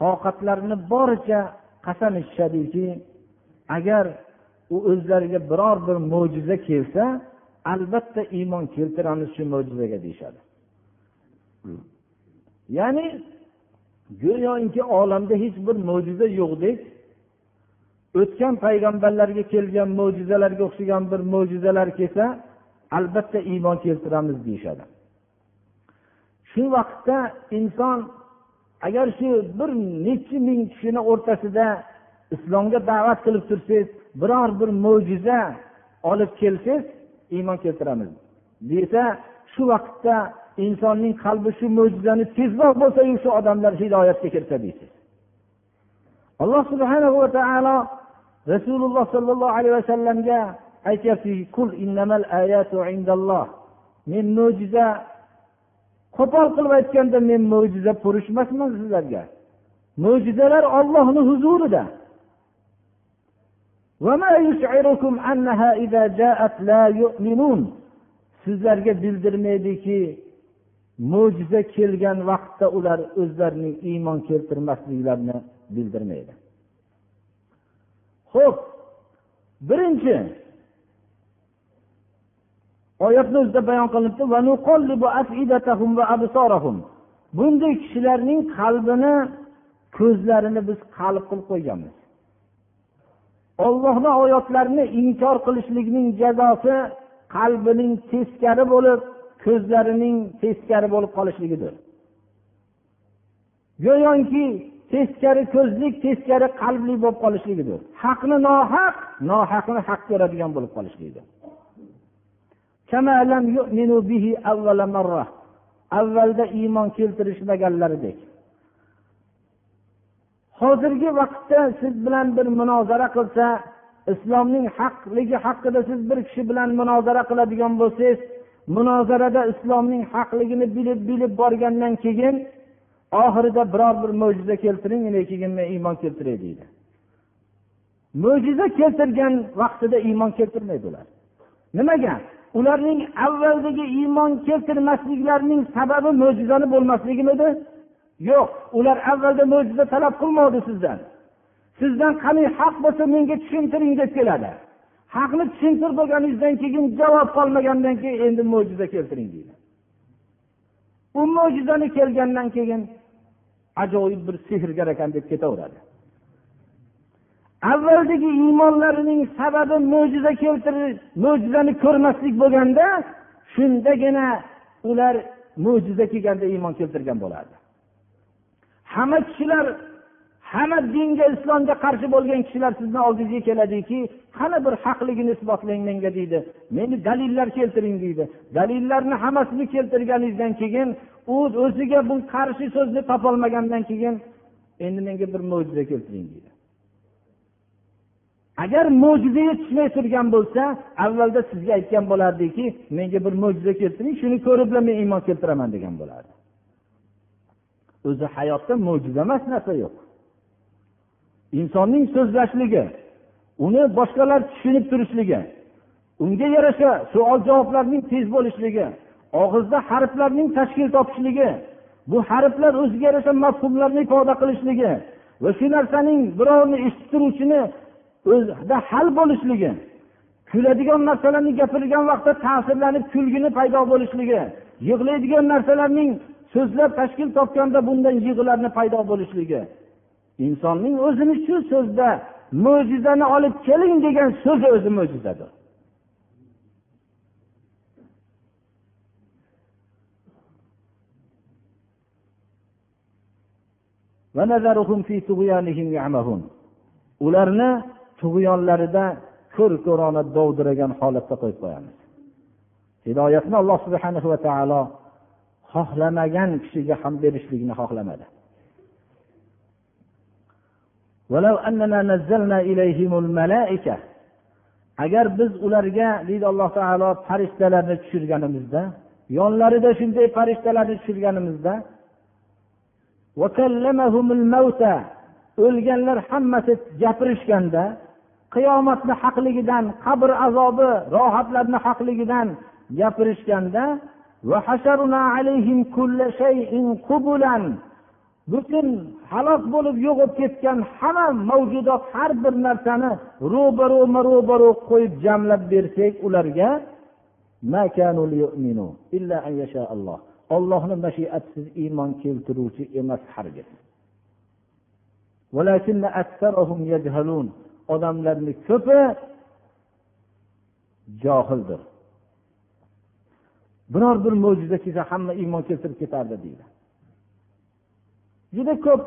toqatlarini boricha qasam ichishadiki agar u o'zlariga biror bir mo'jiza kelsa albatta iymon keltiramiz shu mo'jizaga deyishadi ya'ni go'yoki olamda hech bir mo'jiza yo'qdek o'tgan payg'ambarlarga kelgan mo'jizalarga o'xshagan bir mo'jizalar kelsa albatta iymon keltiramiz deyishadi. Shu vaqtda inson agar shu bir necha ming kishini o'rtasida islomga da'vat qilib tursangiz biror bir mo'jiza olib kelsangiz iymon keltiramiz. Desa shu vaqtda insonning qalbi shu mo'jizani tezroq bo'lsayu shu odamlar hidoyatga kirsa deysiz alloh subhana va taolo rasululloh sollallohu alayhi vasallamga aytyaptiki men mo'jiza qo'pol qilib aytganda men mo'jiza purish emasman sizlarga mo'jizalar ollohni huzurida sizlarga bildirmaydiki mo'jiza kelgan vaqtda ular o'zlarining iymon keltirmasliklarini bildirmaydi. Ho'p birinchi oyatni o'zida bayon qilinibdi. Bunday kishilarning qalbini ko'zlarini biz qalb qilib qo'yganmiz. Ollohni oyatlarini inkor qilishlikning jazosi qalbining teskari bo'lib ko'zlarining teskari bo'lib qolishligidir. Go'yoki teskari ko'zlik teskari qalbli bo'lib qolishligidir. Haqni nohaq nohaqni haq ko'radigan bo'lib qolishligidir. Avvalda iymon keltirishmaganlaridek. Hozirgi vaqtda siz bilan bir munozara qilsa islomning haqligi haqida siz bir kishi bilan munozara qiladigan bo'lsangiz munozarada islomning haqligini bilib bilib borgandan keyin oxirida biror bir mo'jiza keltiring keyin men iymon keltiray deydi. Mo'jiza keltirgan vaqtida iymon keltirmaydi ular. Nimaga ularning avvaldagi iymon keltirmasliklarining sababi mo'jizani bo'lmasligimidi? Yo'q. Ular avvalda mo'jiza talab qilmadi sizdan. Sizdan qani haq bo'lsa menga tushuntiring deb keladi. Haqni tushuntirib bo'lganingizdan keyin javob qolmagandan keyin endi mo'jiza keltiring deydi. U mo'jizani kelgandan keyin ajoyib bir sehrgar ekan deb ketaveradi. Avvaldagi iymonlarining sababi mo'jiza keltirish mo'jizani ko'rmaslik bo'lganda shundagina ular mo'jiza kelganda iymon keltirgan bo'ladi hamma kishilar hamma dinga islomga qarshi bo'lgan kishilar sizni oldingizga keladiki qani bir haqligini isbotlang menga deydi. Meni dalillar keltiring deydi. Dalillarni hammasini keltirganingizdan keyin u o'ziga bu qarshi so'zni topolmagandan keyin endi menga bir mo'jiza keltiring deydi. Agar mo'jiza yetishmay turgan bo'lsa avvalda sizga aytgan bo'lardiki menga bir mo'jiza keltiring shuni ko'rib men iymon keltiraman degan bo'lardi. O'zi hayotda mo'jiza emas narsa yo'q. Insonning so'zlashligi uni boshqalar tushunib turishligi unga yarasha savol javoblarning tez bo'lishligi og'izda harflarning tashkil topishligi bu harflar o'ziga yarasha mafhumlarni ifoda qilishligi va shu narsaning birovni eshitib turuvchini o'zida hal bo'lishligi kuladigan narsalarni gapirgan vaqtda ta'sirlanib kulgini paydo bo'lishligi yig'laydigan narsalarning so'zlar tashkil topganda bundan yig'larni paydo bo'lishligi. Insonning o'zini shu so'zda mo'jizani olib keling degan so'zi o'zi mo'jizadir ularni tug'yonlarida ko'r ko'rona dovdiragan holatda qo'yib qo'yamiz. Hidoyatni alloh subhana va taolo xohlamagan kishiga ham berishlikni xohlamadi. Agar biz ularga deydi alloh taolo farishtalarni tushirganimizda yonlarida shunday farishtalarni tushirganimizda o'lganlar hammasi gapirishganda qiyomatni haqligidan qabr azobi rohatlarni haqligidan gapirishganda butun halok bo'lib yo'qolib ketgan hamma mavjudot har bir narsani ro'baroma ro'baro qo'yib jamlab bersak ularga ollohni mashiatisiz iymon keltiruvchi emas hargiz. Odamlarni ko'pi johildir. Biror bir mo'jiza kelsa hamma iymon keltirib ketardi deydi. Juda ko'p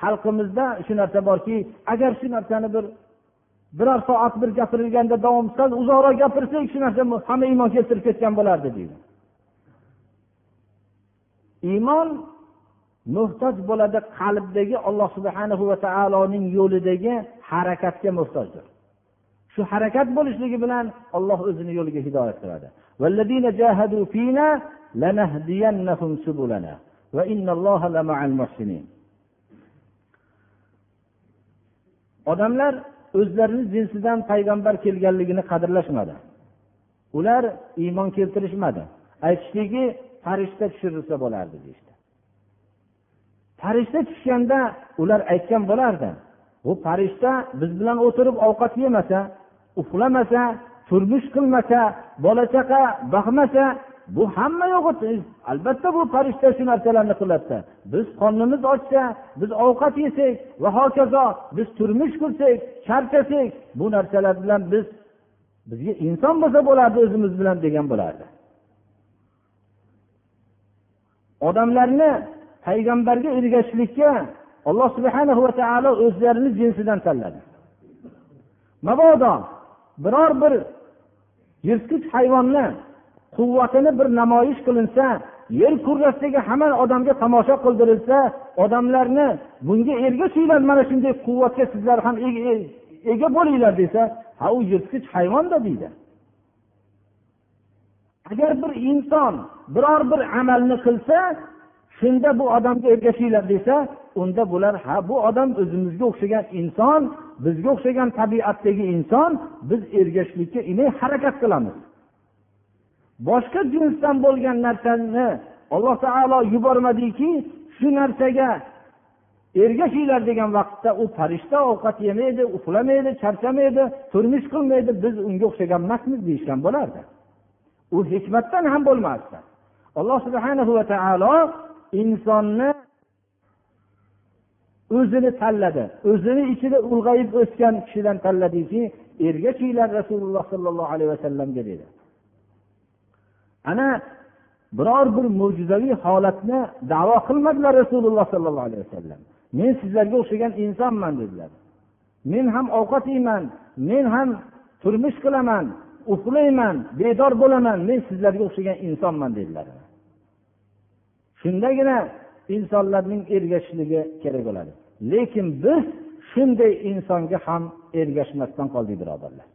xalqimizda shu narsa borki agar shu narsani bir biror soat bir gapirilganda davom sal uzoqroq gapirsak shu narsa hamma iymon keltirib ketgan bo'lardi deydi. Iymon muhtoj bo'ladi qalbdagi alloh subhana va taoloning yo'lidagi harakatga muhtojdir. Shu harakat bo'lishligi bilan olloh o'zini yo'liga hidoyat qiladi. Odamlar o'zlarini jinsidan payg'ambar kelganligini qadrlashmadi. Ular iymon keltirishmadi. Aytishdiki farishta tushirilsa bo'lardi deyishdi. Farishta tushganda ular aytgan bo'lardi bu farishta biz bilan o'tirib ovqat yemasa uxlamasa turmush qilmasa bola chaqa boqmasa bu hamma yo'q albatta bu farishta shu narsalarni qiladida biz qornimiz ochsa biz ovqat yesak va hokazo biz turmush qursak charchasak bu narsalar bilan biz bizga inson bo'lsa bo'lardi o'zimiz bilan degan bo'lardi. Odamlarni payg'ambarga ergashishlikka alloh subhana va taolo o'zlarini jinsidan tanladi. Mabodo biror bir yirtqich hayvonni quvvatini bir namoyish qilinsa yer kurrasidagi hamma odamga tomosha qildirilsa odamlarni bunga ergashinglar mana shunday quvvatga sizlar ham ega e, bo'linglar desa ha u yirtqich hayvonda deydi. Agar bir inson biror bir amalni qilsa shunda bu odamga ergashinglar desa unda bular ha bu odam o'zimizga o'xshagan inson bizga o'xshagan tabiatdagi inson biz ergashishlikka harakat qilamiz. Boshqa jinsdan bo'lgan narsani alloh taolo yubormadiki shu narsaga ergashinglar degan vaqtda u farishta ovqat yemaydi uxlamaydi charchamaydi turmush qilmaydi biz unga o'xshagan emasmiz deyishgan bo'lardi. U hikmatdan ham bo'lmasdi. Alloh subhana va taolo insonni o'zini tanladi. O'zini ichida ulg'ayib o'sgan kishidan tanladiki ergashinglar rasululloh sollallohu alayhi vasallamga dedi. Ana biror bir mo'jizaviy holatni davo qilmadilar rasululloh sollallohu alayhi vasallam. Men sizlarga o'xshagan insonman dedilar. Men ham ovqat yeyman men ham turmush qilaman uxlayman bedor bo'laman men sizlarga o'xshagan insonman dedilar. Shundagina insonlarning ergashishligi kerak bo'ladi. Lekin biz shunday insonga ham ergashmasdan qoldik birodarlar.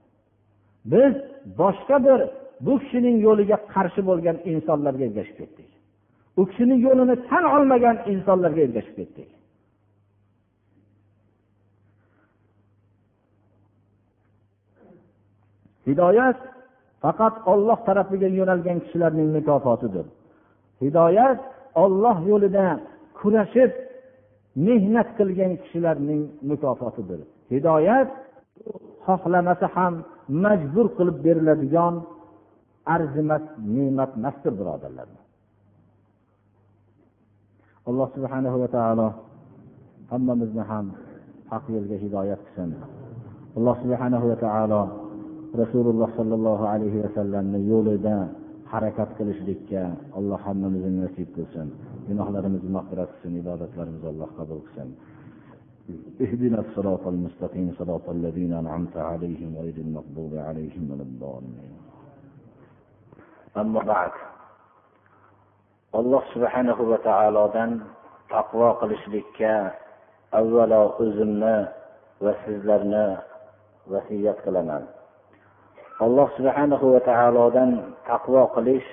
Biz boshqa bir bu kishining yo'liga qarshi bo'lgan insonlarga ergashib ketdik. U kishini yo'lini tan olmagan insonlarga ergashib ketdik. Hidoyat faqat olloh tarafiga yo'nalgan kishilarning mukofotidir. Hidoyat olloh yo'lida kurashib mehnat qilgan kishilarning mukofotidir. Hidoyat xohlamasa ham majbur qilib beriladigan arzimas ne'mat emasdir birodarlar alloh subhanahu va taolo hammamizni ham haq yo'lga hidoyat qilsin alloh subhanahu va taolo rasululloh sollallohu alayhi vasallamni yo'lida harakat qilishlikka alloh hammamizni nasib qilsin gunohlarimizni mag'firat qilsin ibodatlarimizni alloh qabul qilsin اهدنا الصراط المستقيم صراط الذين أنعمت عليهم غير المغضوب عليهم ولا الضالين أما بعد alloh subhanahu va taolodan taqvo qilishlikka avvalo o'zimni va sizlarni vasiyat qilaman alloh subhanahu va taolodan taqvo qilish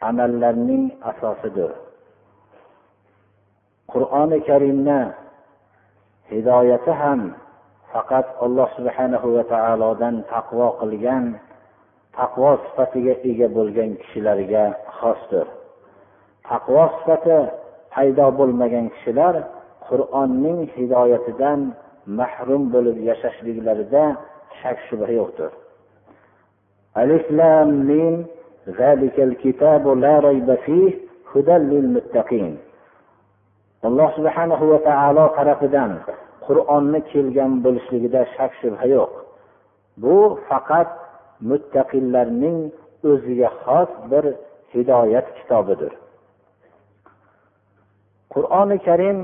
amallarning asosidir qur'oni karimni hidoyati ham faqat alloh subhanahu va taolodan taqvo qilgan taqvo sifatiga ega bo'lgan kishilarga xosdir. Taqvo sifati paydo bo'lmagan kishilar qur'onning hidoyatidan mahrum bo'lib yashashliklarida shak shubha yo'qdir. Alif lam mim zalikal kitabu la rayba fih hudan lil muttaqin. Alloh subhanahu va taolo tarafidan qur'onni kelgan bo'lishligida shak shubha yo'q. Bu faqat muttaqillarning o'ziga xos bir hidoyat kitobidir. Qur'oni karim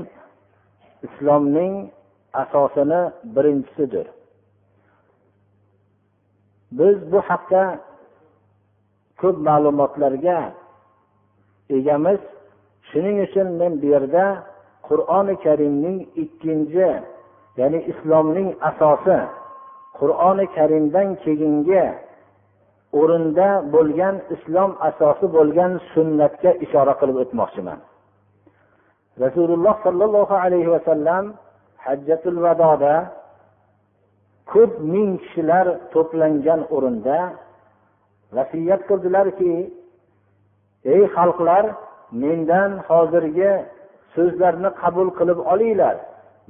islomning asosini birinchisidir biz bu haqda ko'p ma'lumotlarga egamiz. Shuning uchun men bu yerda qur'oni karimning ikkinchi ya'ni islomning asosi qur'oni karimdan keyingi o'rinda bo'lgan islom asosi bo'lgan sunnatga ishora qilib o'tmoqchiman. Rasululloh sollallohu alayhi vasallam hajjatul vadoda ko'p ming kishilar to'plangan o'rinda vasiyat qildilarki ey xalqlar mendan hozirgi so'zlarni qabul qilib olinglar.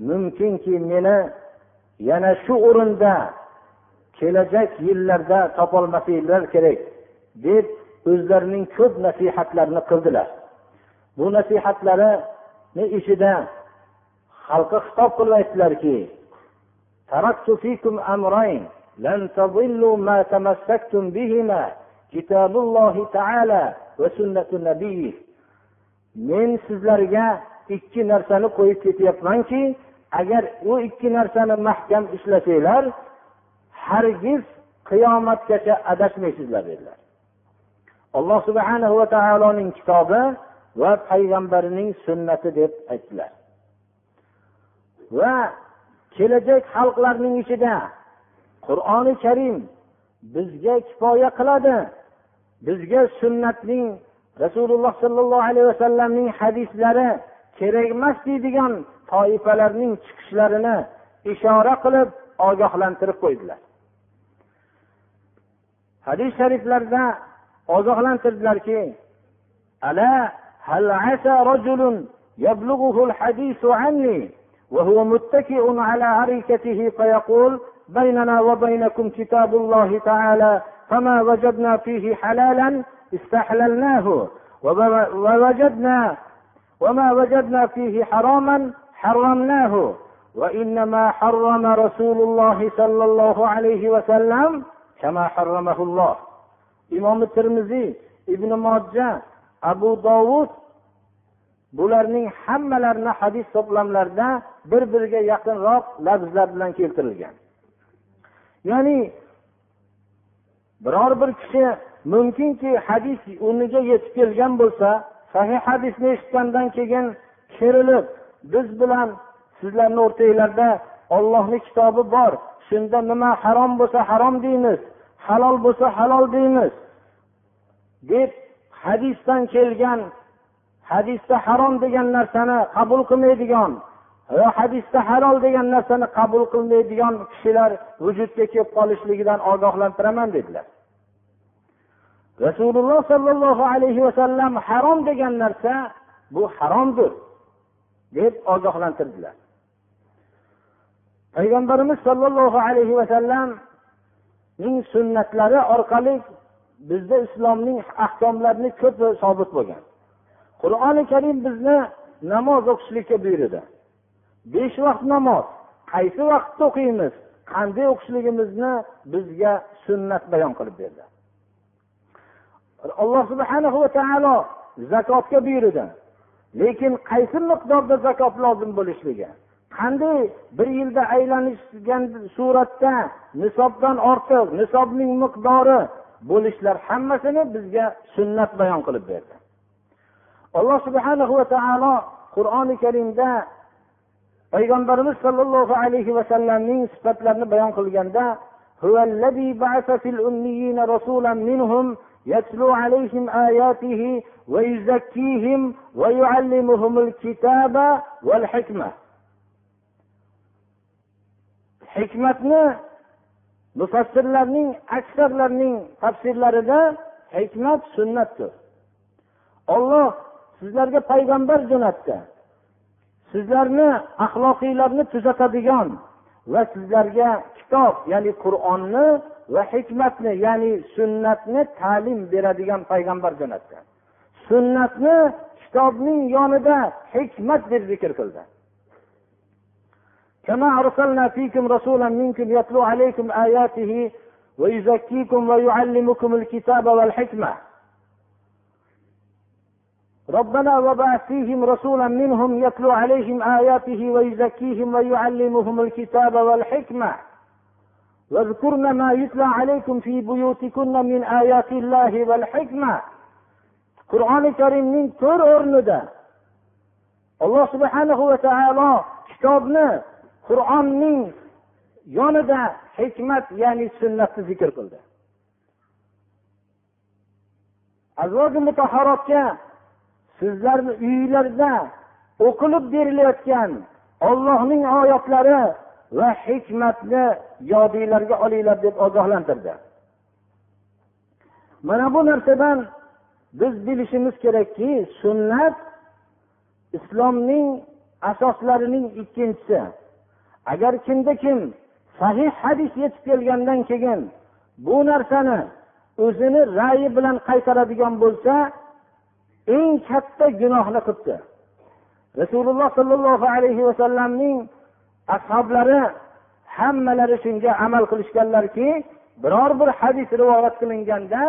Mumkinki meni yana shu o'rinda kelajak yillarda topolmasliklar kerak deb o'zlarining ko'p nasihatlarini qildilar bu nasihatlarini ichida xalqqa xitob qilib aytdilarki تركت فيكم أمرين لن تضلوا ما تمسكتم بهما كتاب الله تعالى وسنة نبيه men sizlarga ikki narsani qo'yib ketyapmanki agar u ikki narsani mahkam ishlasanglar hargiz qiyomatgacha adashmaysizlar dedilar. Alloh subhana va taoloning kitobi va payg'ambarining sunnati deb aytdilar. Va kelajak xalqlarning ichida qur'oni karim bizga kifoya qiladi. Bizga sunnatning rasululloh sollallohu alayhi vasallamning hadislari kerak emas deydigan toifalarning chiqishlarini ishora qilib ogohlantirib qo'ydilar. Hadis shariflarda ogohlantirdilarki هل عسى رجل يبلغه الحديث عني وهو متكئ على أريكته فيقول بيننا وبينكم كتاب الله تعالى فما وجدنا فيه حلالا استحللناه ووجدنا وما وجدنا فيه حراما حرمناه وإنما حرم رسول الله صلى الله عليه وسلم imomi termiziy ibn mojja abu dovud bularning hammalarini hadis to'plamlarida bir biriga yaqinroq lafzlar bilan keltirilgan. Ya'ni biror bir kishi mumkinki hadis o'rniga yetib kelgan bo'lsa sahih hadisni eshitgandan keyin kerilib biz bilan sizlarni o'rtanglarda ollohni kitobi bor shunda nima harom bo'lsa harom deymiz halol bo'lsa halol deymiz. Deb hadisdan kelgan hadisda harom degan narsani qabul qilmaydigan va hadisda halol degan narsani qabul qilmaydigan kishilar vujudga kelib qolishligidan ogohlantiraman dedilar. Rasululloh sollallohu alayhi vasallam harom degan narsa bu haromdir deb ogohlantirdilar. Payg'ambarimiz sollallohu alayhi vasallamning sunnatlari orqali bizda islomning ahkomlarini ko'p sobit bo'lgan. Qur'oni karim bizni namoz o'qishlikka buyurdi. Besh vaqt namoz qaysi vaqtda o'qiymiz qanday o'qishligimizni bizga sunnat bayon qilib berdi. Alloh subhana va taolo zakotga buyurdi. Lekin qaysi miqdorda zakot lozim bo'lishligi qanday bir yilda aylanishgan suratda nisobdan ortiq nisobning miqdori bo'lishlar hammasini bizga sunnat bayon qilib berdi alloh subhana va taolo qur'oni karimda payg'ambarimiz sollallohu alayhi vasallamning sifatlarini bayon qilganda يتلو عليهم آياته ويزكيهم ويعلمهم الكتاب والحكمة hikmatni mufassirlarning aksarlarining tafsirlarida hikmat sunnatdir. Olloh sizlarga payg'ambar jo'natdi. Sizlarni axloqiylarni tuzatadigan va sizlarga kitob ya'ni qur'onni va hikmatni ya'ni sunnatni ta'lim beradigan payg'ambar jo'natdi. Sunnatni kitobning yonida hikmat deb zikr qildi. كما أرسلنا فيكم رسولا منكم يتلو عليكم آياته ويزكيكم ويعلمكم الكتاب والحكمة. ربنا وبعث فيهم رسولا منهم يتلو عليهم آياته ويزكيهم ويعلمهم الكتاب والحكمة. واذكرن ما يتلى عليكم في بيوتكن من آيات الله والحكمة. qur'oni karimning to'rt o'rnida alloh subhanahu va taolo kitobni qur'onning yonida hikmat ya'ni sunnatni zikr qildi. Azvoji mutahharotga sizlarni uyinglarda o'qilib berilayotgan ollohning oyatlari va hikmatni yodinglarga olinglar deb ogohlantirdi. Mana bu narsadan biz bilishimiz kerakki sunnat islomning asoslarining ikkinchisi. Agar kimda kim sahih hadis yetib kelgandan keyin bu narsani o'zini ra'yi bilan qaytaradigan bo'lsa eng katta gunohni qilibdi. Rasululloh sollallohu alayhi vasallamning ashoblari hammalari shunga amal qilishganlarki biror bir hadis rivoyat qilinganda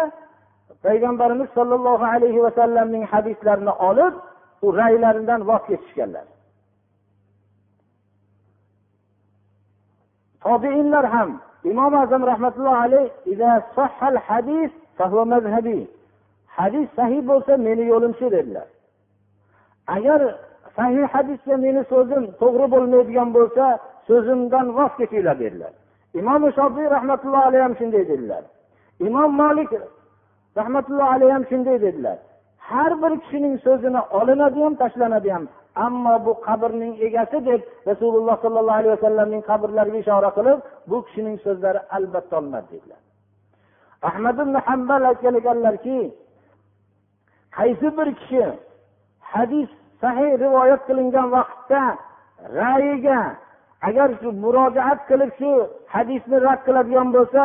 payg'ambarimiz sollallohu alayhi vasallamning hadislarini olib u raylaridan voz kechishganlar. Tobeinlar ham imom azam rahmatullohi alayh hadis sahiy bo'lsa meni yo'lim shu dedilar. Agar sahih hadisga meni so'zim to'g'ri bo'lmaydigan bo'lsa so'zimdan voz kechinglar dedilar. Imom shofiy rahmatullohi alayhi ham shunday dedilar. Imom molik rahmatullohi alayhi ham shunday dedilar. Har bir kishining so'zini olinadi ham tashlanadi ham. Ammo bu qabrning egasi deb rasululloh sollallohu alayhi vasallamning qabrlariga ishora qilib bu kishining so'zlari albatta olinadi dedilar. Ahmad ibn hambal aytgan ekanlarki qaysi bir kishi hadis sahiy rivoyat qilingan vaqtda rayiga agar shu murojaat qilib shu hadisni rad qiladigan bo'lsa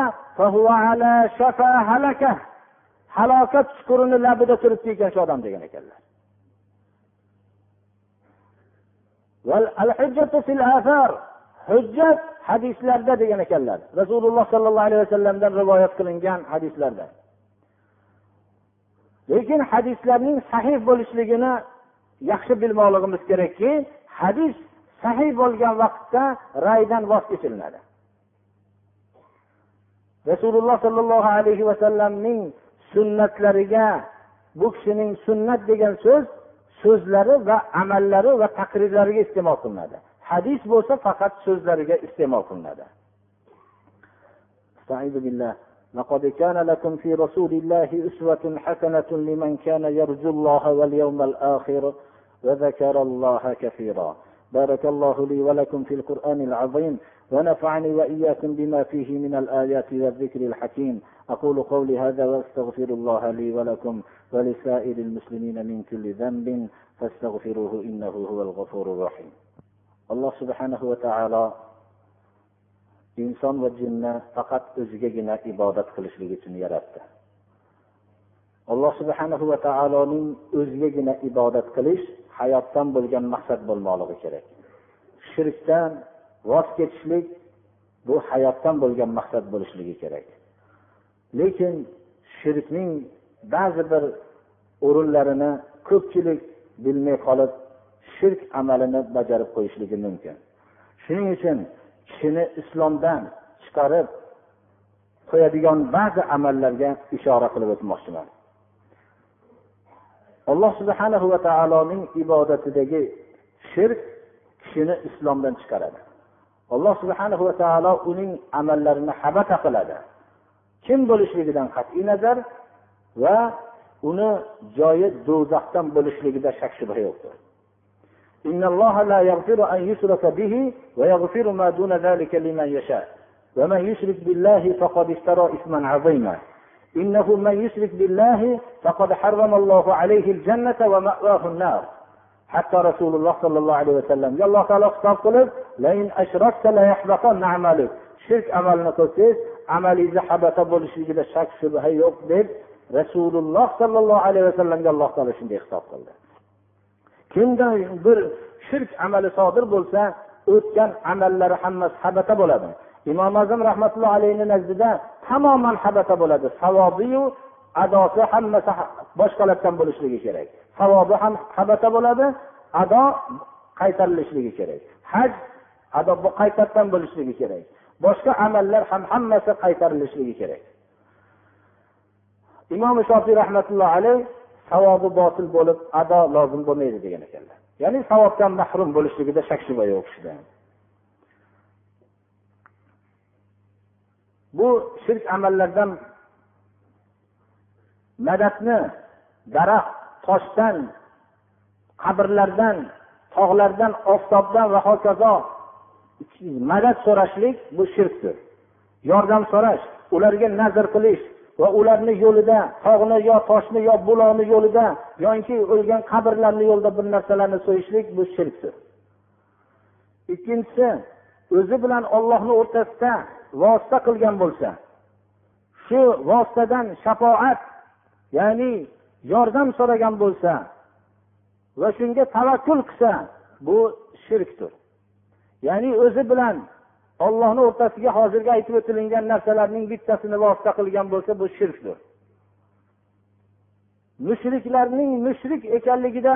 halokat chuqurini labida turibdi ekan shu odam degan ekanlar. Hujjat hadislarda degan ekanlar. Rasululloh sollallohu alayhi vasallamdan rivoyat qilingan hadislarda. Lekin hadislarning sahih bo'lishligini yaxshi bilmoqligimiz kerakki hadis sahiy bo'lgan vaqtda raydan voz kechilinadi. Rasululloh sollallohu alayhi vasallamning sunnatlariga bu kishining sunnat degan so'z so'zlari va amallari va taqrirlariga iste'mol qilinadi hadis bo'lsa faqat so'zlariga iste'mol qilinadi لقد كان لكم في رسول الله أسوة حسنة لمن كان يرجو الله واليوم الآخر وذكر الله كثيرا بارك الله لي ولكم في القرآن العظيم ونفعني وإياكم بما فيه من الآيات والذكر الحكيم أقول قولي هذا وأستغفر الله لي ولكم ولسائر المسلمين من كل ذنب فاستغفروه إنه هو الغفور الرحيم alloh subhanahu va taolo inson va jinni faqat o'zigagina ibodat qilishlik uchun yaratdi alloh subhanahu va taoloning o'zigagina ibodat qilish hayotdan bo'lgan maqsad bo'lmoqligi kerak shirkdan voz kechishlik bu hayotdan bo'lgan maqsad bo'lishligi kerak. Lekin shirkning ba'zi bir o'rinlarini ko'pchilik bilmay qolib shirk amalini bajarib qo'yishligi mumkin. Shuning uchun kishini islomdan chiqarib qo'yadigan ba'zi amallarga ishora qilib o'tmoqchiman. Alloh subhanahu va taoloning ibodatidagi shirk kishini islomdan chiqaradi. alloh subhanahu va taolo uning amallarini habata qiladi kim bo'lishligidan qat'iy nazar va uni joyi do'zaxdan bo'lishligida shak shubha yo'qdir إن الله لا يغفر أن يشرك به ويغفر ما دون ذلك لمن يشاء ومن يشرك بالله فقد افترى إثما عظيما إنه من يشرك بالله فقد حرم الله عليه الجنة ومأواه النار hatto rasululloh sollallohu alayhi vasallamga alloh taolo hitob qilib shirk amalni qilsangiz amalingizni habata bo'lishligida shak shubha yo'q deb rasululloh sollallohu alayhi vasallamga alloh taolo shunday hitob qildi. Kimda bir shirk amali sodir bo'lsa o'tgan amallari hammasi habata bo'ladi. Imom azam rahmatulloh alayhi nazdida tamoman habata bo'ladi. Savobiyu adosi hammasi boshqalardan bo'lishligi kerak. Savobi ham habata bo'ladi. Ado qaytarilishligi kerak. Haj ado qaytardan bo'lishligi kerak. Boshqa amallar ham hammasi qaytarilishligi kerak. Imom shofiy rahmatullohi alayh savobi botil bo'lib ado lozim bo'lmaydi degan ekanlar. Ya'ni savobdan mahrum bo'lishligida shak shubha yo'q kishida bu shirk amallardan madadni daraxt toshdan qabrlardan tog'lardan oftobdan va hokazo. Madad so'rashlik bu shirkdir. Yordam so'rash ularga nazr qilish va ularni yo'lida tog'ni yo toshni yo buloqni yo'lida yoki o'lgan qabrlarni yo'lida bir narsalarni so'yishlik bu shirkdir. Ikkinchisi o'zi bilan ollohni o'rtasida vosita qilgan bo'lsa shu vositadan shafoat ya'ni yordam so'ragan bo'lsa va shunga tavakkul qilsa bu shirkdir. Ya'ni o'zi bilan ollohni o'rtasiga hozirgi aytib o'tilingan narsalarning bittasini vosita qilgan bo'lsa bu shirkdir. Mushriklarning mushrik ekanligida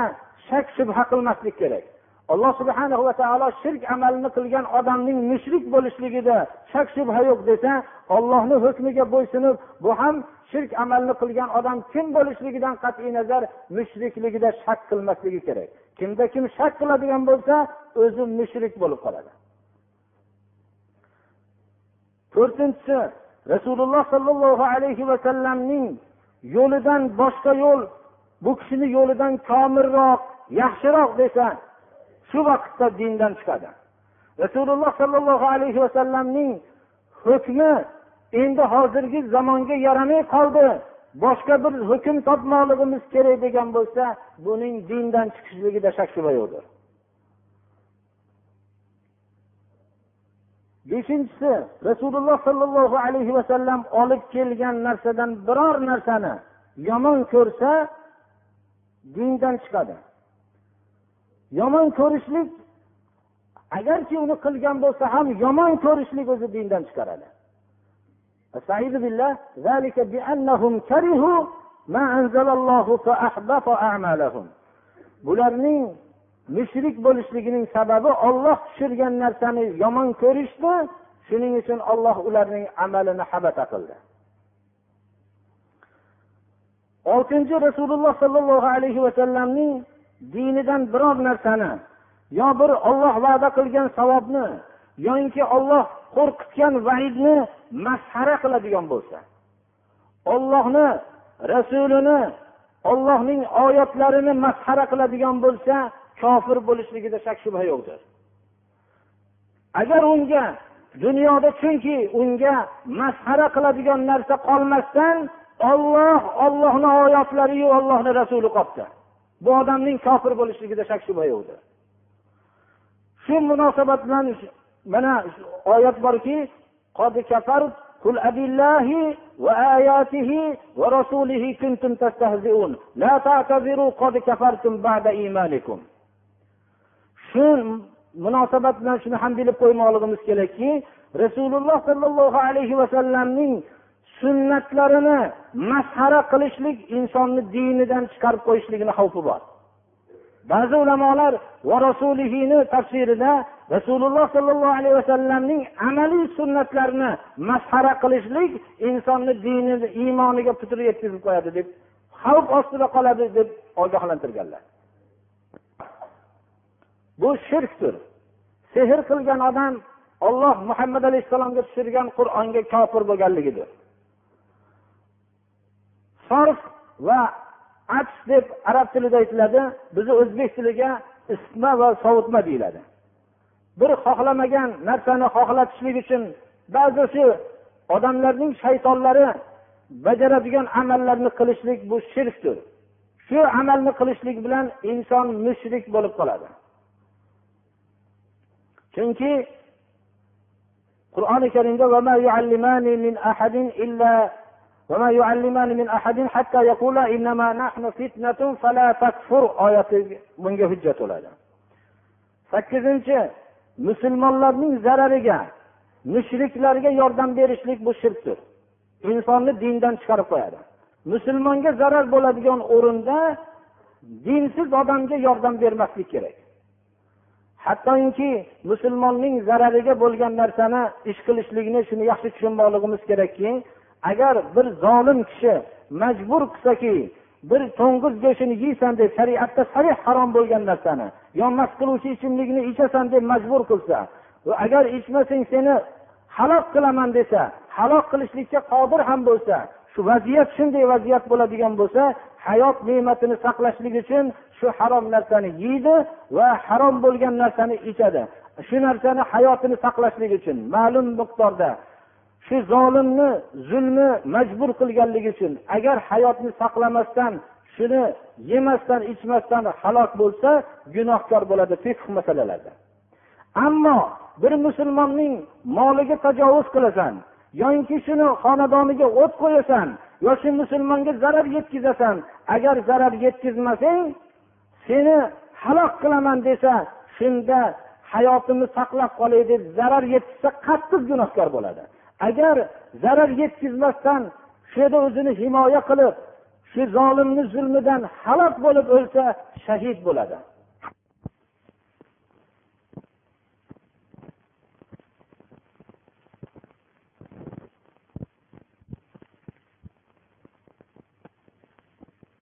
shak shubha qilmaslik kerak. Alloh subhana va taolo shirk amalini qilgan odamning mushrik bo'lishligida shak shubha yo'q desa ollohni hukmiga bo'ysunib bu ham shirk amalni qilgan odam kim bo'lishligidan qat'iy nazar mushrikligida shak qilmasligi kerak. Kimda kim shak qiladigan bo'lsa o'zi mushrik bo'lib qoladi. To'rtinchisi rasululloh sollallohu alayhi vasallamning yo'lidan boshqa yo'l bu kishini yo'lidan komilroq yaxshiroq desa shu vaqtda dindan chiqadi. Rasululloh sollallohu alayhi vasallamning hukmi endi hozirgi zamonga yaramay qoldi. Boshqa bir hukm topmoqligimiz kerak degan bo'lsa buning dindan chiqishligida shak shubha yo'qdir. Beshinchisi rasululloh sollallohu alayhi vasallam olib kelgan narsadan biror narsani yomon ko'rsa dindan chiqadi. Yomon ko'rishlik agarki uni qilgan bo'lsa ham yomon ko'rishlik o'zi dindan chiqaradi. Bularning mushrik bo'lishligining sababi olloh tushirgan narsani yomon ko'rishdi shuning uchun olloh ularning amalini habata qildi. Oltinchi rasululloh sollallohu alayhi vasallamning dinidan biror narsani yo bir olloh va'da qilgan savobni yoinki olloh qo'rqitgan vaidni masxara qiladigan bo'lsa ollohni rasulini ollohning oyatlarini masxara qiladigan bo'lsa kofir bo'lishligida shak shubha yo'qdir. Agar unga dunyoda chunki unga masxara qiladigan narsa qolmasdan olloh ollohni oyatlariyu ollohni rasuli qolibdi bu odamning kofir bo'lishligida shak shubha yo'qdir. Shu munosabat bilan mana oyat borki قل أبي الله وآياته ورسوله كنتم تستهزئون لا تعتذروا قد كفرتم بعد إيمانكم shu munosabat bilan shuni ham bilib qo'ymoqligimiz kerakki rasululloh sollallohu alayhi vasallamning sunnatlarini masxara qilishlik insonni dinidan chiqarib qo'yishligini xavfi bor Ba'zi ulamolar va rasulihini tafsirida rasululloh sollallohu alayhi vasallamning amaliy sunnatlarini masxara qilishlik insonni dini iymoniga putur yetkazib qo'yadi deb xavf ostida qoladi deb ogohlantirganlar. Bu shirkdir. Sehr qilgan odam olloh muhammad alayhissalomga tushirgan qur'onga kofir bo'lganligidir. Sarf va aks deb arab tilida aytiladi bizni o'zbek tiliga isitma va sovutma deyiladi. Bir xohlamagan narsani xohlatishlik uchun ba'zi shu odamlarning shaytonlari bajaradigan amallarni qilishlik bu shirkdir. Shu amalni qilishlik bilan inson mushrik bo'lib qoladi. Chunki qur'oni karimda وما يعلمان من أحد حتى يقولا إنما نحن فتنة فلا تكفر oyati bunga hujjat bo'ladi sakkizinchi musulmonlarning zarariga mushriklarga yordam berishlik bu shirkdir insonni dindan chiqarib qo'yadi musulmonga zarar bo'ladigan o'rinda dinsiz odamga yordam bermaslik kerak hattoki musulmonning zarariga bo'lgan narsani ish qilishlikni shuni yaxshi tushunmoqligimiz kerakki agar bir zolim kishi majbur qilsaki bir to'ng'iz go'shtini yeysan deb shariatda sarih harom bo'lgan narsani yo mast qiluvchi ichimlikni ichasan deb majbur qilsa va agar ichmasang seni halok qilaman desa halok qilishlikka qodir ham bo'lsa shu vaziyat shunday vaziyat bo'ladigan bo'lsa hayot ne'matini saqlashlik uchun shu harom narsani yeydi va harom bo'lgan narsani ichadi. Shu narsani hayotini saqlashlik uchun ma'lum miqdorda shu zolimni zulmi majbur qilganligi uchun agar hayotni saqlamasdan shuni yemasdan ichmasdan halok bo'lsa gunohkor bo'ladi fiqh masalalarda ammo bir musulmonning moliga tajovuz qilasan yoinki shuni xonadoniga o't qo'yasan yo shu musulmonga zarar yetkazasan agar zarar yetkazmasang seni halok qilaman desa shunda hayotini saqlab qolay deb zarar yetkazsa qattiq gunohkor bo'ladi. Agar zarar yetkazmasdan shu yerda o'zini himoya qilib shu zolimni zulmidan halok bo'lib o'lsa shahid bo'ladi.